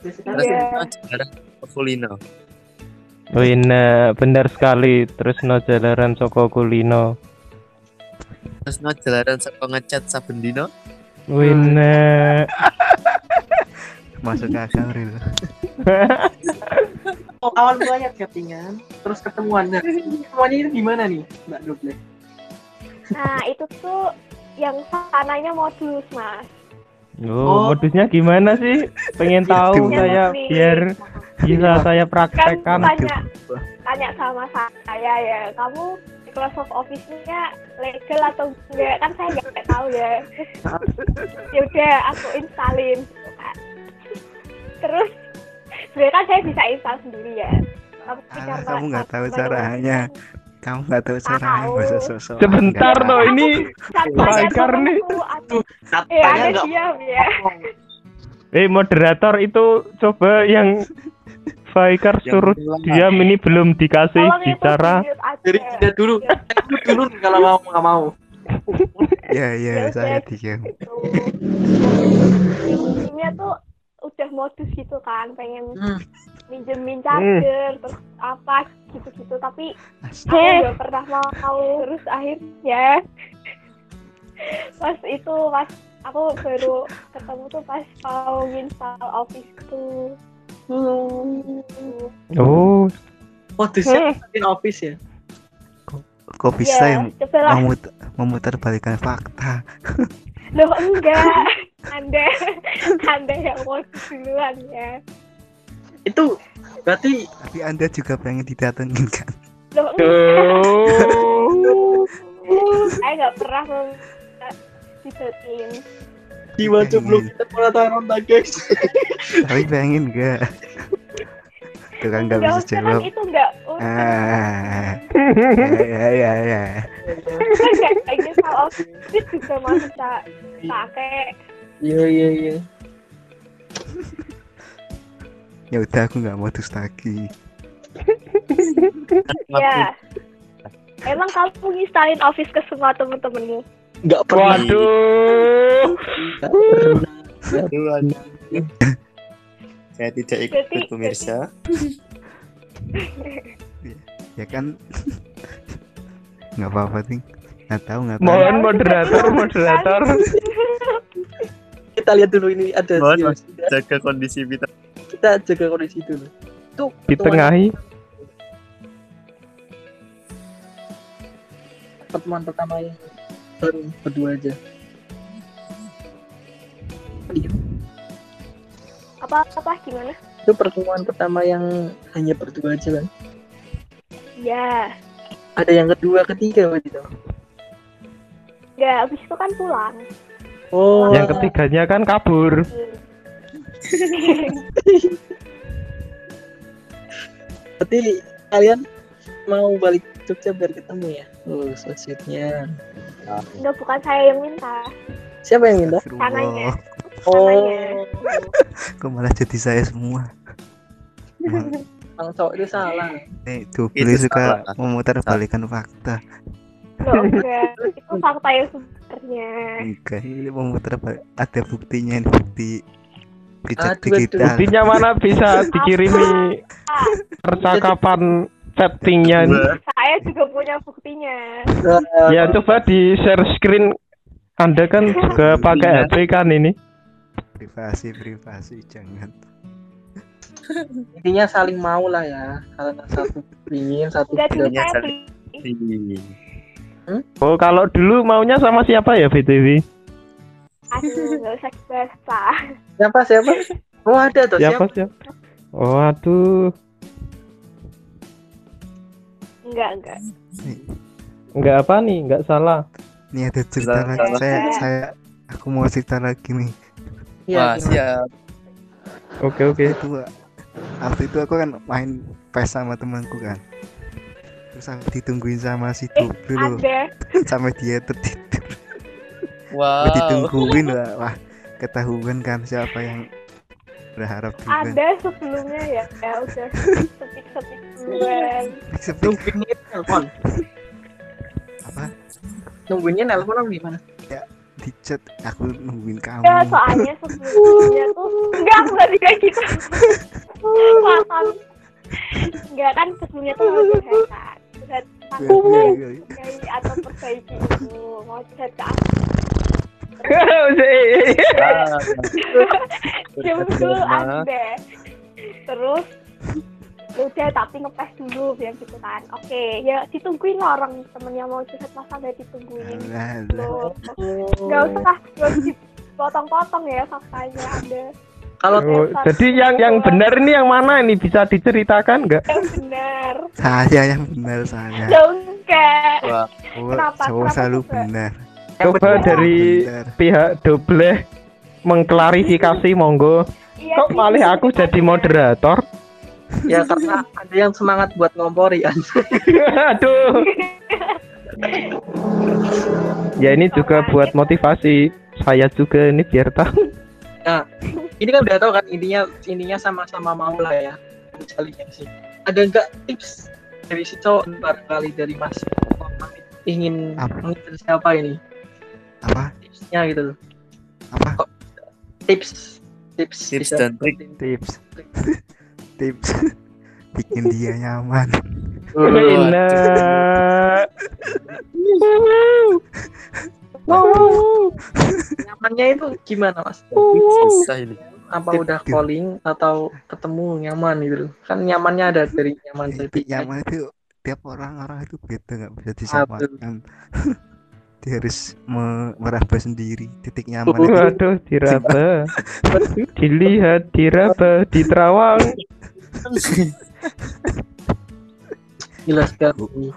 Terus Iya. sekarang kulino. Oh iya benar sekali. Terus no jalaran soko kulino. Terus no jalanan saka ngecat saben dino. Wina. Masuk akal real. Oh, awal mulanya chattingan, terus ketemuan. Nah, ketemuannya itu gimana nih, Mbak Double? nah itu tuh yang sananya modus mas Oh, Oh. modusnya gimana sih? Pengen tahu Itu. saya biar bisa saya kan praktekkan. tanya tanya sama saya ya kamu Microsoft Office-nya legal atau enggak kan saya nggak tahu ya ya udah aku installin terus sebenarnya kan saya bisa install sendiri ya tapi Alah, kamu nggak tahu caranya. Kamu nggak tahu caranya Tahu. bahasa sosok. Sebentar Nggak loh ini Faikar nih. eh ada nggak diam ya Eh moderator itu coba yang Faikar suruh diam ini belum dikasih tolong itu bicara. dari tidak dulu. Ya, Dulu kalau mau nggak mau. Ya ya Ya saya diam. Ini tuh udah modus gitu kan pengen Hmm. minjemin charger terus apa gitu-gitu tapi aku nggak pernah mau terus akhirnya pas itu pas aku baru ketemu tuh pas mau install office tuh Oh, Modusnya in office ya. Kok bisa ya yang coba lah memut memutar balikan fakta? loh enggak. Anda anda yang modus duluan ya. Itu berarti Tapi anda juga pengen didatengin kan? loh enggak. Oh. saya nggak pernah mau jiwa jomblo kita pernah taruh guys. Tapi pengen nggak? Tuh kan nggak Nggak bisa jawab. itu nggak usah Ah, ya ya ya ya. kan kayak kayak install office juga masih bisa pakai Iya iya iya. Ya udah aku nggak modus lagi. ya emang kamu nginstalin office ke semua temen-temenmu nggak pernah Waduh. nggak pernah. Saya tidak ikut Jadi- pemirsa. ya kan nggak apa-apa ting nggak tahu nggak tahu Mohon moderator, moderator. kita lihat dulu ini ada Mohon, sih, Jaga kondisi kita. kita jaga kondisi dulu tuh Ditengahi. pertemuan pertama yang baru berdua aja. Iya, apa apa? Gimana? Itu pertemuan pertama yang hanya berdua aja kan? Ya ada yang kedua ketiga waktu itu? Nggak habis itu kan pulang. Oh. Yang ketiganya kan kabur. berarti kalian mau balik Jogja biar ketemu ya? Oh so sweetnya nggak bukan saya yang minta. Siapa yang minta? Tangannya. oh kok malah jadi saya semua? Bang cowok itu salah. Eh tuh Itu beli suka memutar balikan fakta. Loh, enggak. Itu fakta yang sebenarnya. Enggak ini memutar balik ada buktinya ini bukti aduh. digital. Buktinya mana bisa dikirimi percakapan chattingnya ini. saya juga punya buktinya. Ya coba di share screen. Anda kan juga pakai HP kan ini. privasi privasi jangan. Intinya saling mau lah ya. Karena satu ingin satu tidak saling- beli Oh kalau dulu maunya sama siapa ya BTW? aduh nggak usah dibahas siapa siapa? Oh ada tuh Siapa siapa? siapa? Oh aduh, enggak enggak nggak apa nih, nggak salah. ini ada cerita Salah, lagi salah. saya saya aku mau cerita lagi nih Iya, Wah, gimana? siap. Oke oke. itu waktu itu aku kan main PES sama temanku kan terus aku ditungguin sama si eh loh ada sampai dia tertidur Wow. Aku ditungguin lah wah ketahuan kan siapa yang berharap duluan ada sebelumnya ya ya udah setik setik duluan Sepi- nungguinnya nelpon. Apa? Nungguinnya nelpon apa gimana? Di chat. Aku nungguin kamu. Ya soalnya sebelumnya tuh enggak aku nggak kayak gitu. Paham enggak kan sebelumnya tuh mau curhat kan. Curhat tentang Iya, iya, iya. perbaiki atau perbaiki itu. Mau curhat ke aku. Anda terus? ya udah tapi ngepes dulu biar gitu kan oke ya ditungguin lah orang temennya mau curhat masa nggak ditungguin Alah, alah. loh nggak usah nggak usah dipotong-potong ya faktanya anda kalau Oh, jadi yang yang benar ini yang mana ini bisa diceritakan nggak? yang benar saya yang benar saya lo enggak Wah, Kenapa? cowok selalu coba? benar Coba dari benar pihak doble mengklarifikasi monggo. iya Kok malah aku jadi moderator? Ya karena ada yang semangat buat ngompori kan. Aduh. Ya ini juga buat motivasi saya juga ini biar tahu. ini kan udah tahu kan intinya intinya sama-sama mau lah ya. Saling sih. Ada nggak tips dari si cowok barangkali dari mas ingin Apa? siapa ini? Apa? Tipsnya gitu loh. Apa? Tips. Tips. Tips dan trik. tips tips. Bikin dia nyaman. Enak. nyamannya itu gimana mas? Susah ini. apa udah calling atau ketemu nyaman gitu? Kan nyamannya ada dari nyaman Tapi nyaman itu tiap orang orang itu beda nggak bisa disamakan dia harus me- meraba sendiri titik nyaman itu Waduh, diraba. Dilihat, diraba, di Terawang. gila sekali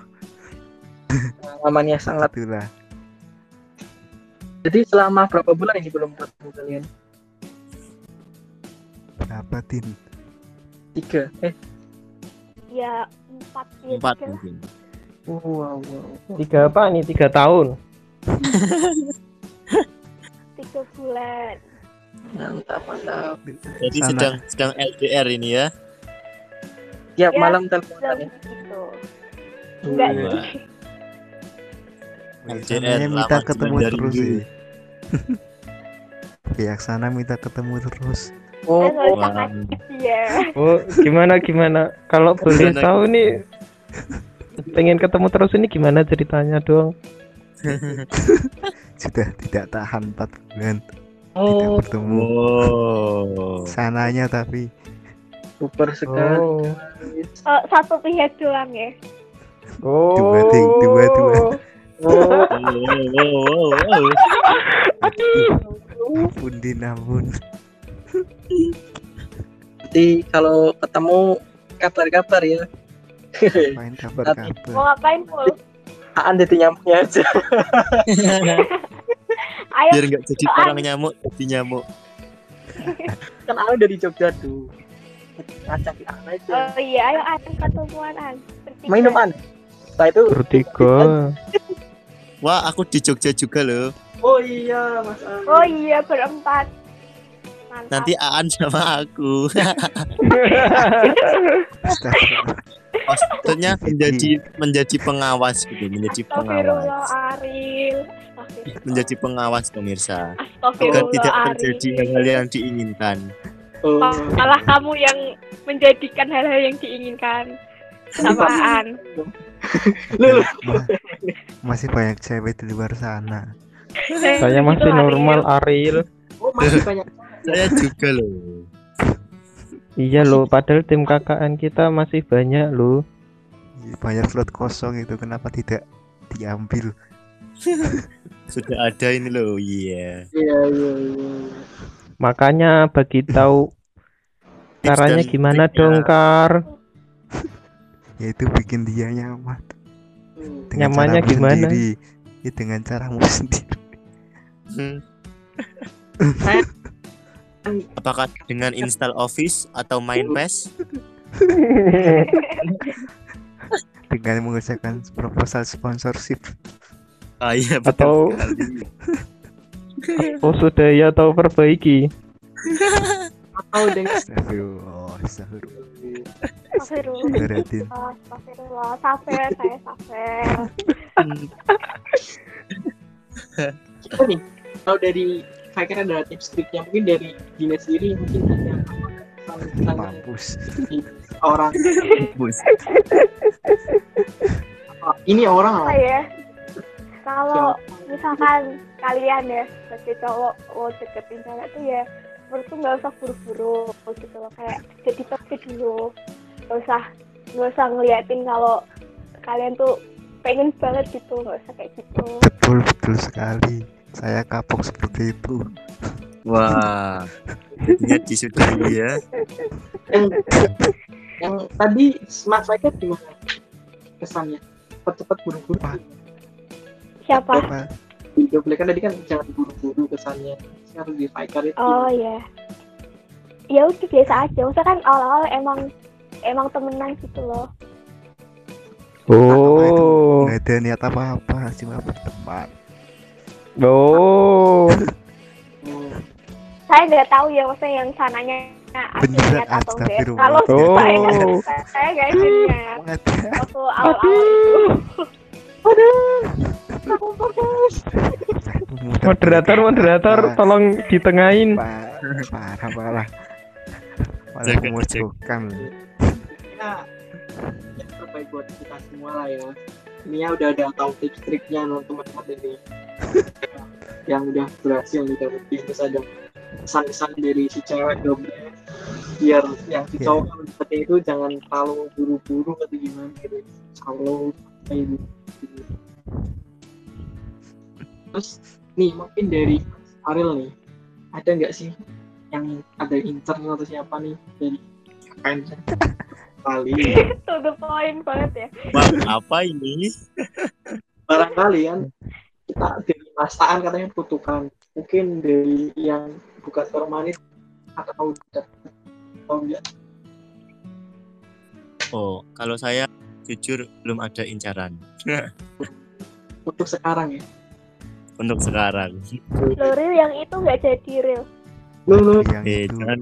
pengalamannya sangat itulah jadi selama berapa bulan ini belum ketemu kalian berapa tin tiga eh ya empat ya Empat tiga. mungkin. wow, wow. Tiga apa nih? Tiga tahun. Tiga bulan mantap mantap Jadi Sana. sedang sedang LDR ini ya. tiap Ya, malam teleponan ya gitu enggak sih LDR, minta ketemu terus dulu. sih. Bijaksana minta ketemu terus. Oh, kasih dia. Oh, gimana gimana? Kalau boleh tahu nih pengen ketemu terus ini gimana ceritanya dong? Sudah tidak tahan 4 bulan tidak oh, bertemu. Oh. Sananya tapi super sekali. Oh. Oh, satu pihak doang ya. Oh. Dua, ting, dua, dua. Oh, ampun din ampun. nanti kalau ketemu kabar-kabar ya. Main Mau kabar-kabar. ngapain pul? Aan jadi nyamuknya aja. Ayo Biar nggak jadi orang nyamuk, jadi nyamuk. Kan Aan udah di Jogja tuh. Ngajak di Aan aja. Oh iya, ayo an ketemuan an. Bertiga. Minum An. Setelah itu Bertiga. Wah, aku di Jogja juga loh. Oh iya, Mas Aan. Oh iya berempat. Mantap. Nanti Aan sama aku. Maksudnya menjadi menjadi pengawas gitu, menjadi pengawas. Menjadi pengawas pemirsa. Agar tidak terjadi hal-hal yang diinginkan. Oh, Malah kamu yang menjadikan hal-hal yang diinginkan. Samaan. Masih banyak cewek di luar sana. Saya masih normal Ariel. Oh, masih banyak. Saya juga loh. Iya loh, padahal tim KKN kita masih banyak loh. Banyak slot kosong itu kenapa tidak diambil? Sudah ada ini loh, iya. Iya, iya, iya. Makanya bagi tahu caranya gimana triknya. dong, Kar? Yaitu bikin dia nyaman. Hmm. Dengan Nyamannya gimana? Sendiri. Ya, dengan caramu sendiri. Hmm. Apakah dengan install Office atau main PES? Dengan mengerjakan proposal sponsorship. Ah iya Atau- betul sekali. oh sudah ya tahu perbaiki. Atau dengan Astagfirullah. Astagfirullah. Astagfirullah. Safer, saya safer. kita nih, kalau dari Faker ada tips triknya mungkin dari Dina sendiri mungkin ada Mampus. orang Bus. oh, ini orang Apa ya? Kalau misalkan kalian ya sebagai cowok mau deketin cewek tuh ya menurutku nggak usah buru-buru gitu loh kayak jadi pasti dulu nggak usah nggak usah ngeliatin kalau kalian tuh pengen banget gitu nggak usah kayak gitu Betul betul sekali. Saya kapok seperti itu. Wah. Jadinya disudahi ya. yang yang tadi Smart Faker gimana kesannya cepat-cepat buru-buru siapa Apa? video play kan tadi kan jangan buru-buru kesannya harus di itu oh ya ya udah biasa aja maksudnya kan awal-awal emang emang temenan gitu loh Oh. nggak ada niat apa-apa, cuma berteman. Oh. Oh, saya nggak tahu ya maksudnya yang sananya Beneran, atau enggak astagfirullah. kalau Oh. saya nggak saya nggak Emang ada. waktu awal-awal itu Moderator, moderator, tolong ditengahin. Pa- parah parah. Malah memojokkan. ya yang terbaik buat kita semua lah ya ini ya udah ada tahu tips triknya non teman-teman ini. Yang udah berhasil nih dapetin terus ada pesan-pesan dari si cewek dong. Biar yang si cowok kan seperti itu jangan terlalu buru-buru atau gimana gitu. Kayak gitu terus nih mungkin dari Ariel nih ada nggak sih yang ada intern atau siapa nih dari kali. To the point banget ya. Wah, apa ini? barangkali kan kita dari masaan katanya kutukan mungkin dari yang bukan permanen atau enggak Oh, kalau saya jujur belum ada incaran. Untuk sekarang ya. Untuk sekarang. lo real yang itu nggak jadi real lu Eh, itu jangan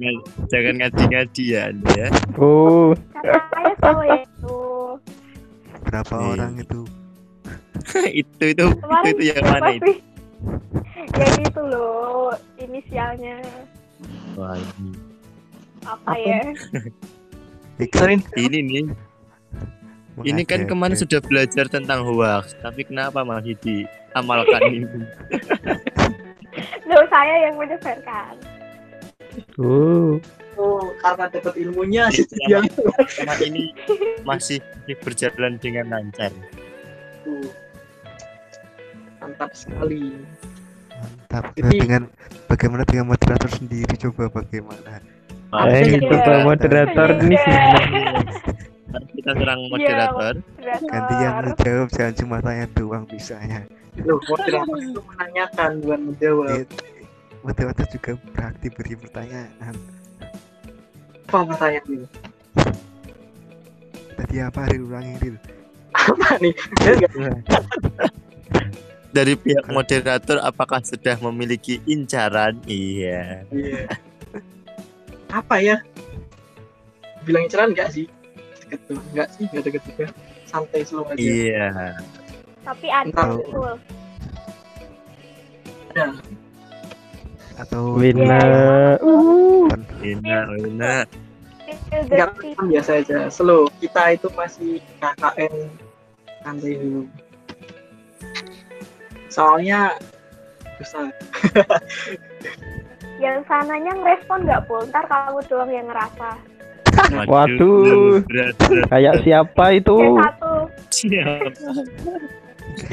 jangan ngadi-ngadi ya Anda ya. Oh. saya tahu ya itu berapa Eh. orang itu? itu itu itu Kemarin itu yang mana itu? Yang itu loh, inisialnya Wah, ini. apa Apa? ya? Sering ini nih ini kan kemarin sudah belajar tentang hoax tapi kenapa masih diamalkan ini Loh, saya yang menyebarkan. Oh, oh, karena dapat ilmunya Iya. karena ini masih berjalan dengan lancar tuh. Mantap sekali. Mantap. Nah, Jadi- dengan bagaimana dengan moderator sendiri coba bagaimana? eh Iya. coba moderator ini Iya. gimana? Mari kita serang moderator Gantian Moderator. menjawab jangan cuma tanya doang bisanya. Loh, moderator itu menanyakan bukan menjawab. Moderator juga beraktif beri pertanyaan. Apa pertanyaannya? Tadi apa Ril ulangi Ril? Apa nih? Nggak dari pihak moderator apakah sudah memiliki incaran iya Iya. Apa ya? Bilang inceran enggak sih? Deket tuh. Enggak sih, enggak deket juga. Santai slow aja. iya Tapi ada Entah. betul. Atau Wina. enak enak Enggak kan biasa aja. Slow. Kita itu masih KKN santai dulu. Soalnya susah. Yang sananya ngerespon nggak pul? Ntar kamu doang yang ngerasa. Waduh. Kayak siapa itu? Yang satu. siap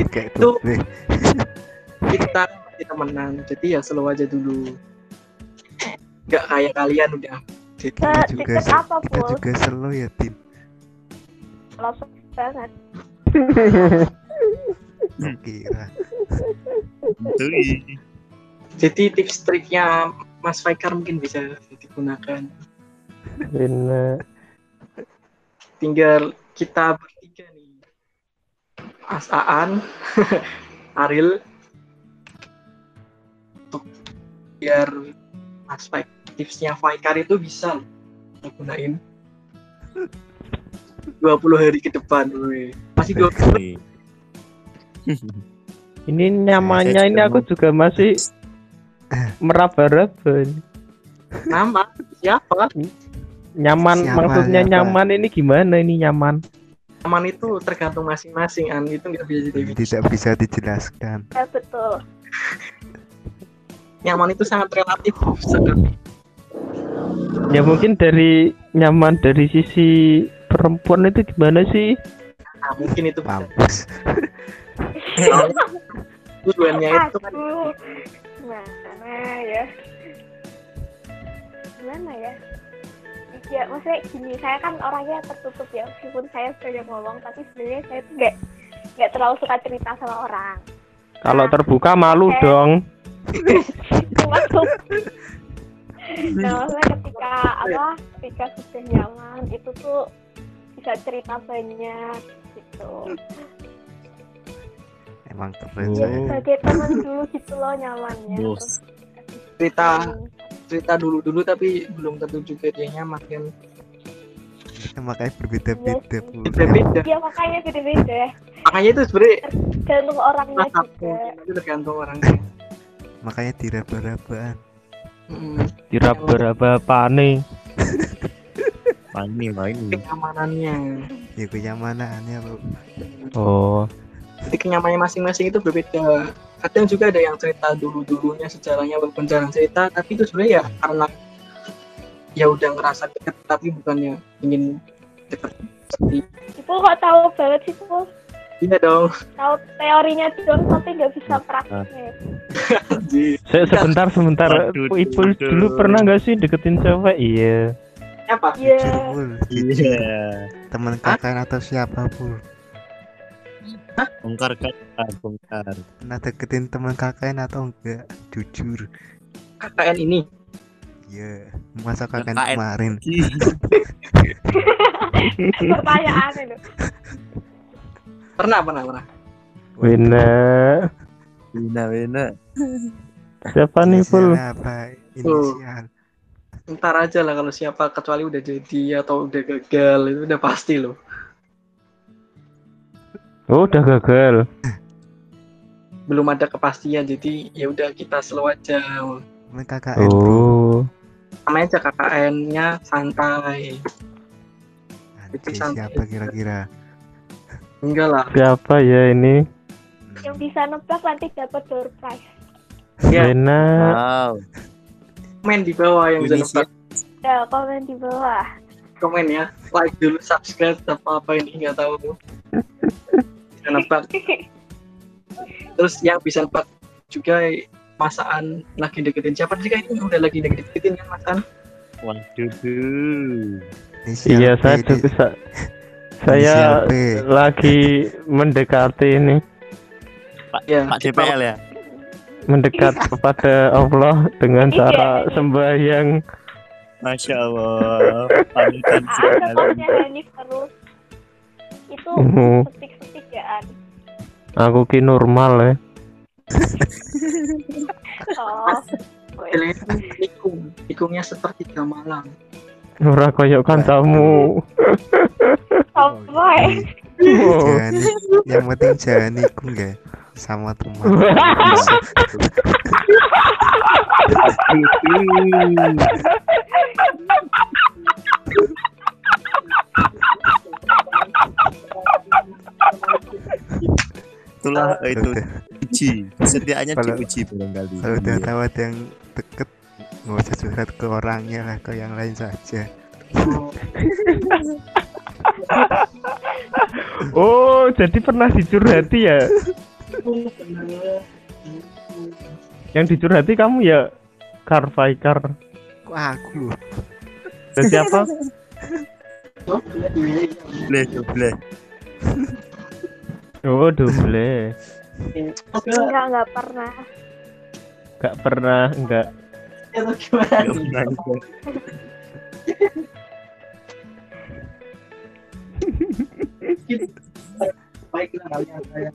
kayak Itu- itu. Eh, Kita kita menang. Jadi ya slow aja dulu. Enggak kayak kalian udah. Ke kita juga apa kita pul? juga slow ya Tin. Losok banget. Kira. Jadi tips triknya Mas Faikar mungkin bisa digunakan. Wina. tinggal kita bertiga nih Mas Aan Aril biar aspek tipsnya Faikar itu bisa kita gunain 20 hari ke depan weh. masih 20 i- Ini nyamannya Saya ini aku juga masih meraba-raba. nama siapa Nyaman Siapa, maksudnya siapa? nyaman ini gimana ini nyaman? aman itu tergantung masing-masing an itu nggak bisa Tidak bisa dijelaskan. Ya betul. nyaman itu sangat relatif sekali Ya mungkin dari nyaman dari sisi perempuan itu gimana sih? nah, mungkin itu. Mampus. Soalnya tujuannya itu kan. Gimana ya? Gimana ya? Ya maksudnya gini, saya kan orangnya tertutup ya Meskipun saya sering ngomong Tapi sebenarnya saya tuh nggak nggak terlalu suka cerita sama orang Kalau Nah, terbuka malu eh. dong. Nah maksudnya ketika apa Ketika sudah nyaman Itu tuh bisa cerita banyak gitu Emang keren Oh. saya. Sebagai teman dulu gitu loh nyamannya. Terus cerita Hmm. cerita dulu dulu tapi belum tentu juga dia nyaman kan Makanya berbeda-beda. Beda-beda Ya makanya beda-beda makanya itu sebenarnya Tergantung orangnya juga itu tergantung orangnya Makanya diraba-rabaan. Diraba-raba pane. Pani main kenyamanannya. Ya kenyamanannya lo. Oh, jadi kenyamanannya masing-masing itu berbeda. Kadang juga ada yang cerita dulu-dulunya sejarahnya walaupun jarang cerita tapi itu sebenarnya ya karena ya udah ngerasa deket tapi bukannya ingin deket. Ibu kok tahu banget sih Ibu iya dong. Tahu teorinya doang tapi nggak bisa prakteknya. Anjir. Saya sebentar sebentar. Ibu dulu pernah nggak sih deketin cewek? Iya. apa Iya iya Teman kakak atau siapa Pul? bongkar kan bongkar Pernah deketin teman kakak atau enggak? Jujur. KKN ini Iya. Masa kakak KKN. kemarin. pertanyaan itu pernah pernah pernah Wina. Wina Wina Siapa nih? Inisial apa? Inisial. ntar aja lah kalau siapa kecuali udah jadi atau udah gagal itu udah pasti loh Oh, udah gagal. belum ada kepastian jadi ya udah kita slow aja Ini KKN. Oh, namanya aja KKN-nya santai Nanti santai siapa kira-kira? enggak lah siapa ya ini? Yang bisa nebak nanti dapat door prize. ya. Lena. Wow. komen di bawah yang bisa nebak. Ya, komen di bawah. komen ya. Like dulu subscribe apa apa ini nggak tahu. Bisa nebak. Terus yang bisa nebak juga masaan lagi deketin. Siapa sih ini udah lagi deketin kan masaan Waduh. Iya, saya juga saya lagi mendekati ini, ya Pak DPL ya. mendekat kepada Allah dengan Iya. cara sembahyang. Masya Allah. Panutan sekali. Itu setik-setik ya, An. Aku ki normal ya. Oh. Nikung nikungnya sepertiga malam Ora koyo kancamu. Oh. Jangan, yang penting jangan nikung ya sama teman. Itulah itu uji. Setiaannya Kalau- diuji barangkali. Kalau udah tahu ada yang deket nggak usah curhat ke orangnya lah ke yang lain saja. Oh, jadi pernah dicurhati ya? Yang dicurhati kamu ya Carfaikar. Kok aku? Dan siapa? Boleh, boleh. Oh, double. Enggak, enggak pernah. Gak pernah, enggak. Itu gimana Nggak nih? pernah baiklah kalian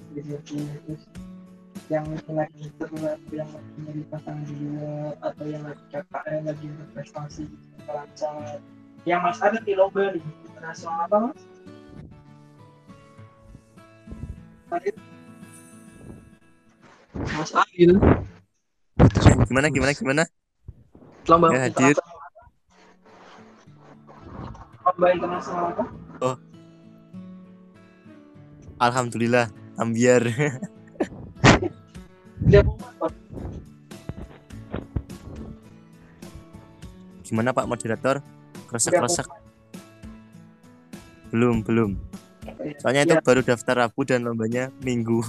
yang lagi terlihat yang lagi menjadi pasangan juga atau yang lagi KKN lagi berprestasi lancar yang mas ada di lomba nih internasional apa mas? Mas Adil Gimana, gimana, gimana? lomba Ya, internasional lomba internasional apa? Alhamdulillah. Ambiar. Dia mau apa? Gimana Pak Moderator? Kresek-kresek. Belum, belum. Soalnya itu Ya, baru daftar Rabu dan lombanya Minggu.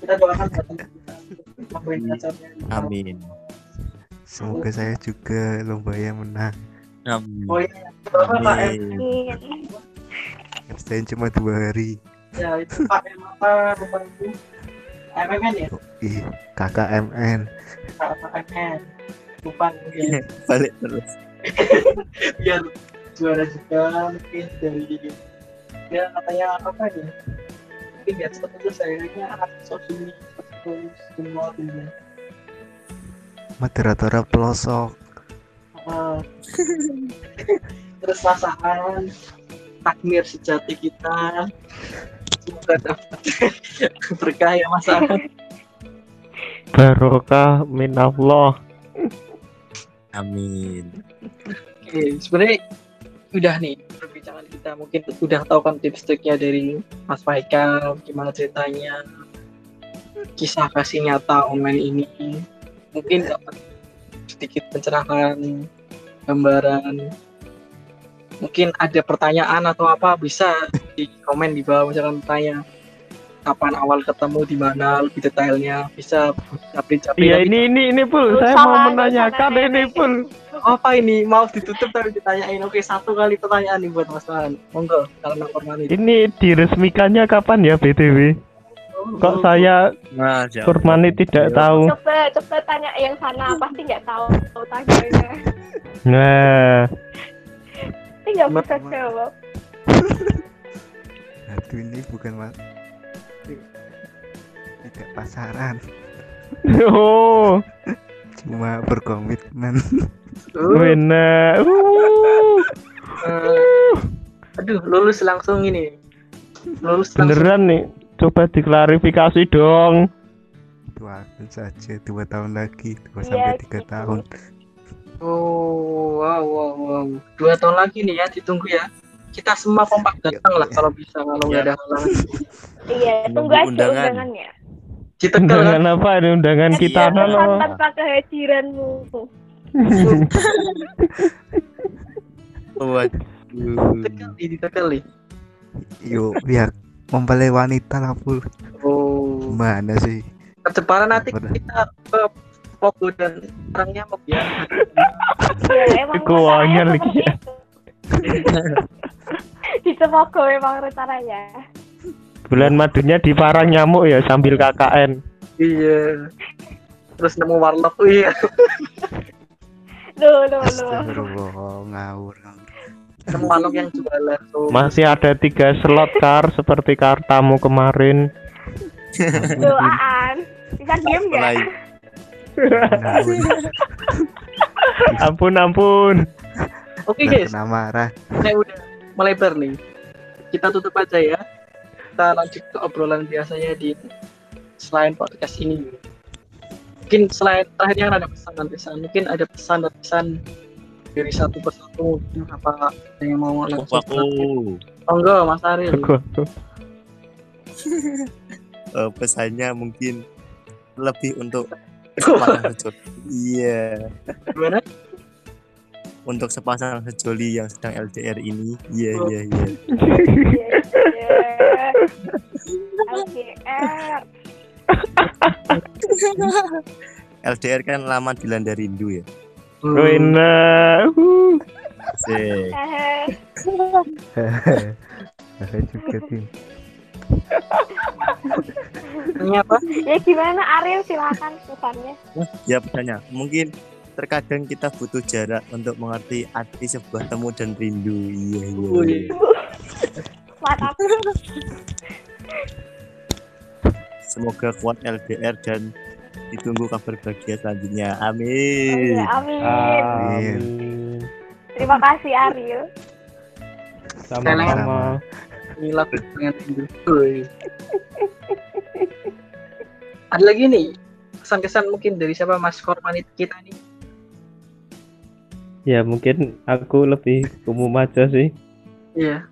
kita doakan. Amin. Semoga saya juga lomba yang menang. Amin. Oh iya? Amin. Amin. Saya cuma dua hari. Ya itu Pak M apa lupa itu? MMN ya? Ih, KKMN. KMN. Lupa mungkin. Balik terus. Biar juara juga mungkin dari ya katanya apa ya? Mungkin biar cepat itu sayangnya anak sosumi terus semua tuh. Moderator pelosok. Ah. terus pasangan takmir sejati kita berkah ya mas Ahmad. Barokah min Allah. Amin. Oke, sebenarnya udah nih perbincangan kita mungkin udah tahu kan tips triknya dari Mas Faikal gimana ceritanya kisah kasih nyata online ini mungkin dapat sedikit pencerahan gambaran mungkin ada pertanyaan atau apa bisa di komen di bawah misalkan tanya kapan awal ketemu di mana lebih detailnya bisa capri capri Iya ini ini ini pul, Lu saya salah, mau menanyakan ini pul. apa ini mau ditutup tapi ditanyain oke satu kali pertanyaan nih buat Mas Fahan monggo kalau Kurmani Ini diresmikannya kapan ya BTW? Kok saya Allah. Kurmani tidak tahu? Coba coba tanya yang sana pasti nggak tahu tanyanya. Nah, Tapi nggak bisa jawab. Aduh ini bukan mas. Tidak pasaran, oh, cuma berkomitmen. benar. Uh, Eh, aduh lulus langsung ini lulus langsung beneran nih. coba diklarifikasi dong. Doakan saja dua tahun lagi, dua Iya, sampai tiga gitu. tahun. Oh, wow, wow, wow. Dua tahun lagi nih ya, ditunggu ya. Kita semua kompak datang lah kalau bisa, kalau nggak ada halangan. Iya, tunggu aja undangan. undangannya. Di Tegal kan? Undangan apa ini undangan kita Iya. kan Pesan loh. tanpa kehadiranmu. Waduh. Tegal nih, di Tegal nih. Yuk, biar mempelai wanita lah pul. Oh, Mana sih? perceparan nanti Apa kita ke Pogo dan orang nyamuk ya. Ya, emang Keuangannya rencananya lagi ya. Di Semoga emang rencananya. Bulan madunya di parang nyamuk ya sambil KKN. Iya. Terus nemu warlock, iya. Loh, loh, loh. Astagfirullah, ngawur. ngawur. Nemu warlock yang jualan tuh. Masih ada tiga slot kar seperti kartamu kemarin. Loh, Aan. Bisa diem Ngawur. Ampun ampun. Oke Nggak guys, kena marah. saya udah melebar nih. Kita tutup aja ya. Kita lanjut ke obrolan biasanya di selain podcast ini. Mungkin selain terakhir yang ada pesan dan pesan, mungkin ada pesan dan pesan dari satu persatu mungkin apa yang mau langsung aku oh enggak Mas Ariel Aku- eh, pesannya mungkin lebih untuk. Iya, gimana untuk sepasang sejoli yang sedang LDR ini. Iya, iya, iya. Iya. LDR. LDR kan lama dilanda rindu ya. Hmm. Wena. Uh. Asik. Hehe. Saya juga tim. Ini apa Ya gimana Ariel silakan pesannya. Ya pesannya, mungkin terkadang kita butuh jarak untuk mengerti arti sebuah temu dan rindu. Iya, iya. Semoga kuat LDR dan ditunggu kabar bahagia selanjutnya. Amin. amin. Amin. Terima kasih Ariel. Sama-sama. rindu Wih. ada lagi nih kesan-kesan mungkin dari siapa Mas Korman kita nih Ya mungkin aku lebih umum aja sih. iya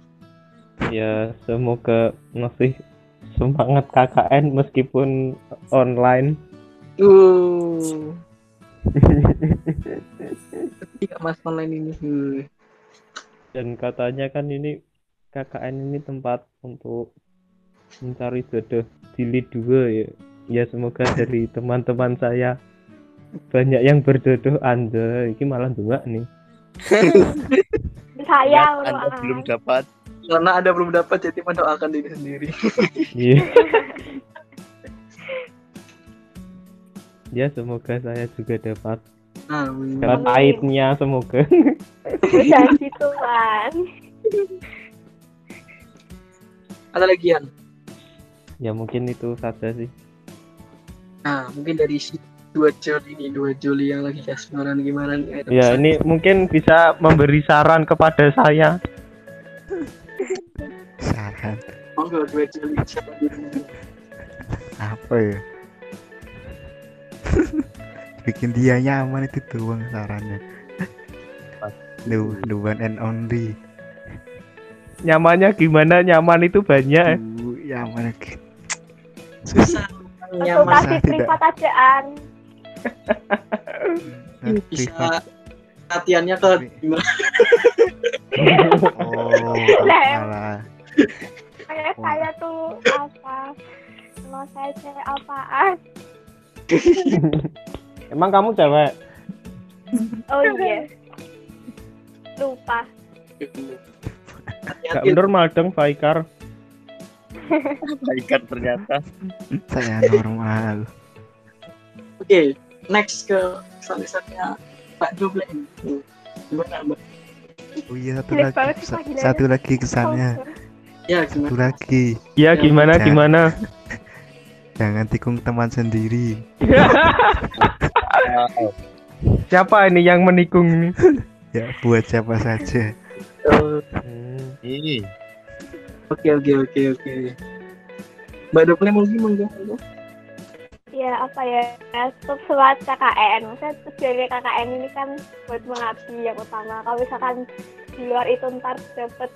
Ya semoga masih semangat KKN meskipun online. uh Ketika Mas online ini. Dan katanya kan ini KKN ini tempat untuk mencari jodoh jilid dua ya. Ya semoga dari teman-teman saya banyak yang berjodoh anda ini malah dua nih. Saya Anda belum dapat. karena ada belum dapat jadi mendoakan diri sendiri Iya. ya semoga saya juga dapat Amin. dapat Amin. aibnya semoga. Berjanji Tuhan. ada lagi Yan ya mungkin itu saja sih. nah mungkin dari si dua Juli ini dua Juli yang lagi kasmaran gimana nih ada Ya ini mungkin bisa memberi saran kepada saya. Saran monggo dua Juli apa ya? Bikin dia nyaman itu doang sarannya. The, the one and only. Nyamannya gimana? Nyaman itu banyak. Uh, nyaman susah nyaman kasih privat ajaan. Bisa latihannya ke gimana Oh, Lah, malah. Kayak saya tuh apa? Mau saya cewek apaan? Emang kamu cewek? Oh iya. Lupa. Gak normal dong, Faikar. Ikan ternyata. Saya normal. Oke, next ke kesan-kesannya Pak Joble ini. Gimana, Mbak? Oh iya satu lagi. sa-. Satu lagi kesannya. Ya, Satu gimana? lagi. Ya gimana Ya. gimana? Jangan tikung teman sendiri. Siapa ini yang menikung ini? Ya buat siapa saja. Hmm, Ini Oke, oke, oke, oke. Mbak Dopli mungkin monggo. Ya apa ya tetap semangat KKN maksudnya tujuannya KKN ini kan buat mengabdi yang utama kalau misalkan di luar itu ntar dapat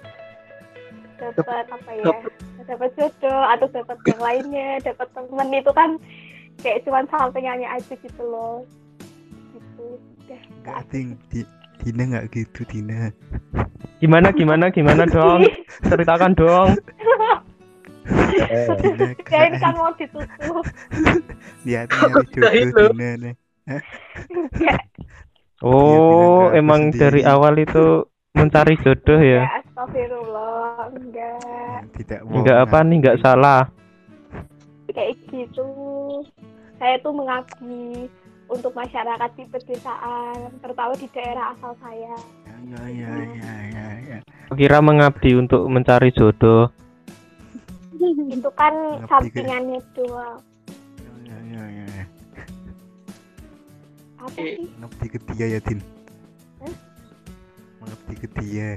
dapat apa ya dapat jodoh atau dapat yang lainnya dapat temen itu kan kayak cuman sampingannya aja gitu loh gitu udah Enggak ting di Dina nggak gitu Dina. Gimana gimana gimana dong? Ceritakan dong. Eh, ya ini kan mau ditutup di hati nyari Udah itu. jodoh Dina nih. ya, Oh, emang sendiri. dari awal itu mencari jodoh ya ya? astagfirullah enggak Tidak Enggak apa nih, enggak salah. kayak gitu saya tuh mengabdi untuk masyarakat di pedesaan terutama di daerah asal saya Ya ya ya ya ya. Kira mengabdi untuk mencari jodoh. Itu kan sampingannya doang Ya ya ya. ya. apa sih Mengabdi ke dia ya Din. Hah? Mengabdi ke dia.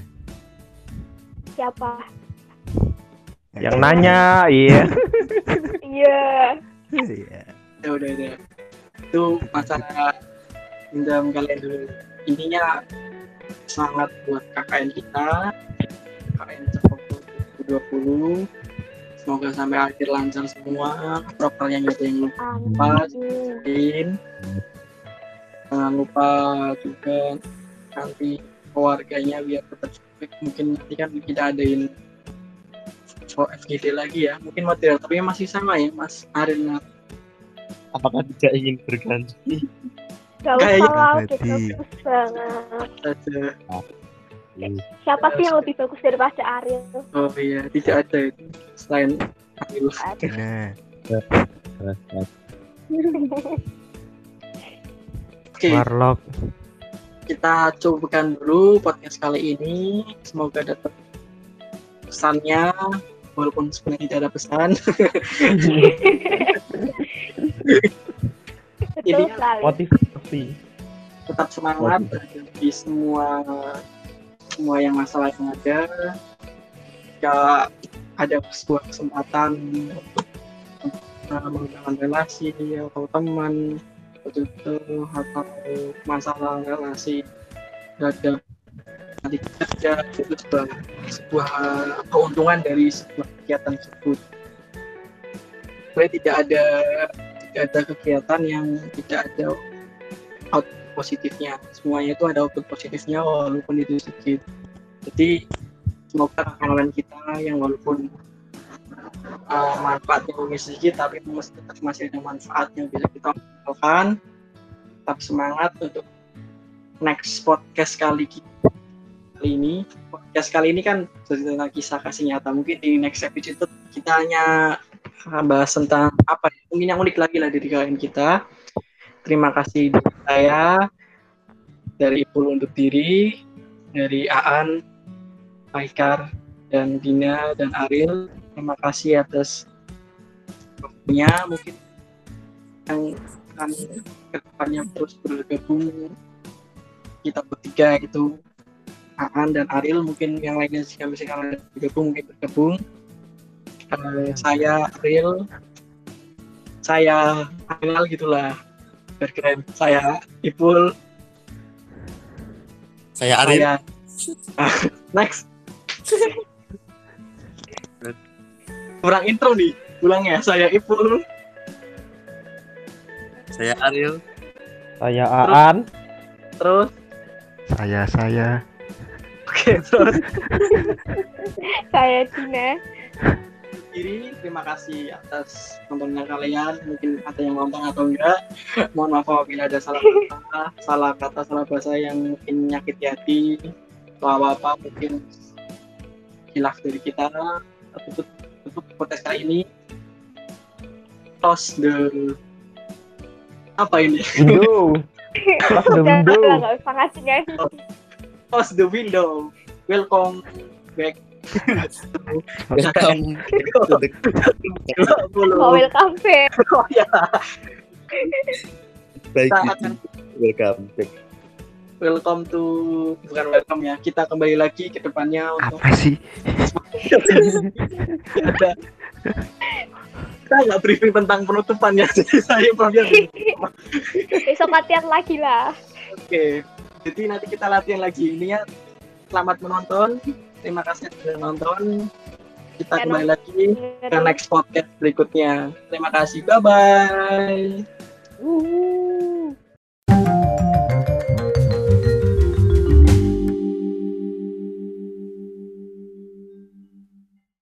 siapa Ya, Yang ya. nanya, iya. iya Iya. Ya udah udah. Itu masalah dendam kalian dulu. Intinya semangat buat KKN kita. KKN Cepok 2020. Semoga sampai akhir lancar semua. Propernya nggak ada yang lupa. amin Jangan lupa juga nanti keluarganya biar tetap. Mungkin nanti kan kita adain show FGD lagi ya. Mungkin moderatornya masih sama ya, Mas Arin. apakah tidak ingin berganti? gak usah lah bagus banget. Siapa sih yang lebih bagus daripada Ariel Oh iya, tidak ada itu selain Ariel. Dina. Oke, Warlock. kita cobakan dulu podcast kali ini. Semoga dapat pesannya, walaupun sebenarnya tidak ada pesan. sekali Motivasi. Tetap semangat di semua semua yang masalah yang ada. Jika ada sebuah kesempatan uh, mengembangkan relasi atau teman atau jodoh atau masalah relasi ada nanti kerja itu sebuah, sebuah keuntungan dari sebuah kegiatan tersebut. Supaya tidak ada tidak ada kegiatan yang tidak ada out positifnya. Semuanya itu ada output positifnya walaupun itu sedikit. Jadi semoga kawan kita yang walaupun uh, manfaatnya mungkin sedikit tapi tetap masih ada manfaat yang bisa kita lakukan. Tetap semangat untuk next podcast kali kali ini podcast kali ini kan cerita kisah kasih nyata mungkin di next episode kita hanya bahas tentang apa ya, mungkin yang unik lagi lah dari kalian kita terima kasih dari saya dari Ipul untuk diri dari Aan Aikar dan Dina dan Ariel terima kasih atas waktunya. Mungkin yang akan ke depannya terus bergabung kita bertiga itu Aan dan Ariel mungkin yang lainnya jika misalkan bergabung mungkin bergabung. Eh, saya Ariel saya Ariel gitulah berkeren saya Ipul Saya Arif. saya Ah, next kurang intro nih ulang ya saya Ipul Saya Ariel. Saya Aan. terus Saya saya. oke terus saya Dina diri terima kasih atas nontonnya kalian. Mungkin ada yang nonton atau enggak. Mohon maaf apabila ada salah kata salah kata salah bahasa yang mungkin menyakiti hati. Atau apa apa mungkin hilaf dari kita. Tutup tutup podcast kali ini close the apa ini? Window. The window. nggak usah ngasih the window. Welcome back Welcome. To the mau welcome back oh ya. Baik Welcome back. welcome to bukan welcome ya kita kembali lagi ke depannya untuk Apa sih? ada kita nggak briefing tentang penutupan ya jadi saya bagian besok latihan lagi lah. Oke jadi nanti kita latihan lagi. Ini ya selamat menonton terima kasih sudah nonton. Kita Ya, kembali lagi ke next podcast berikutnya. Terima kasih. Bye bye Uh.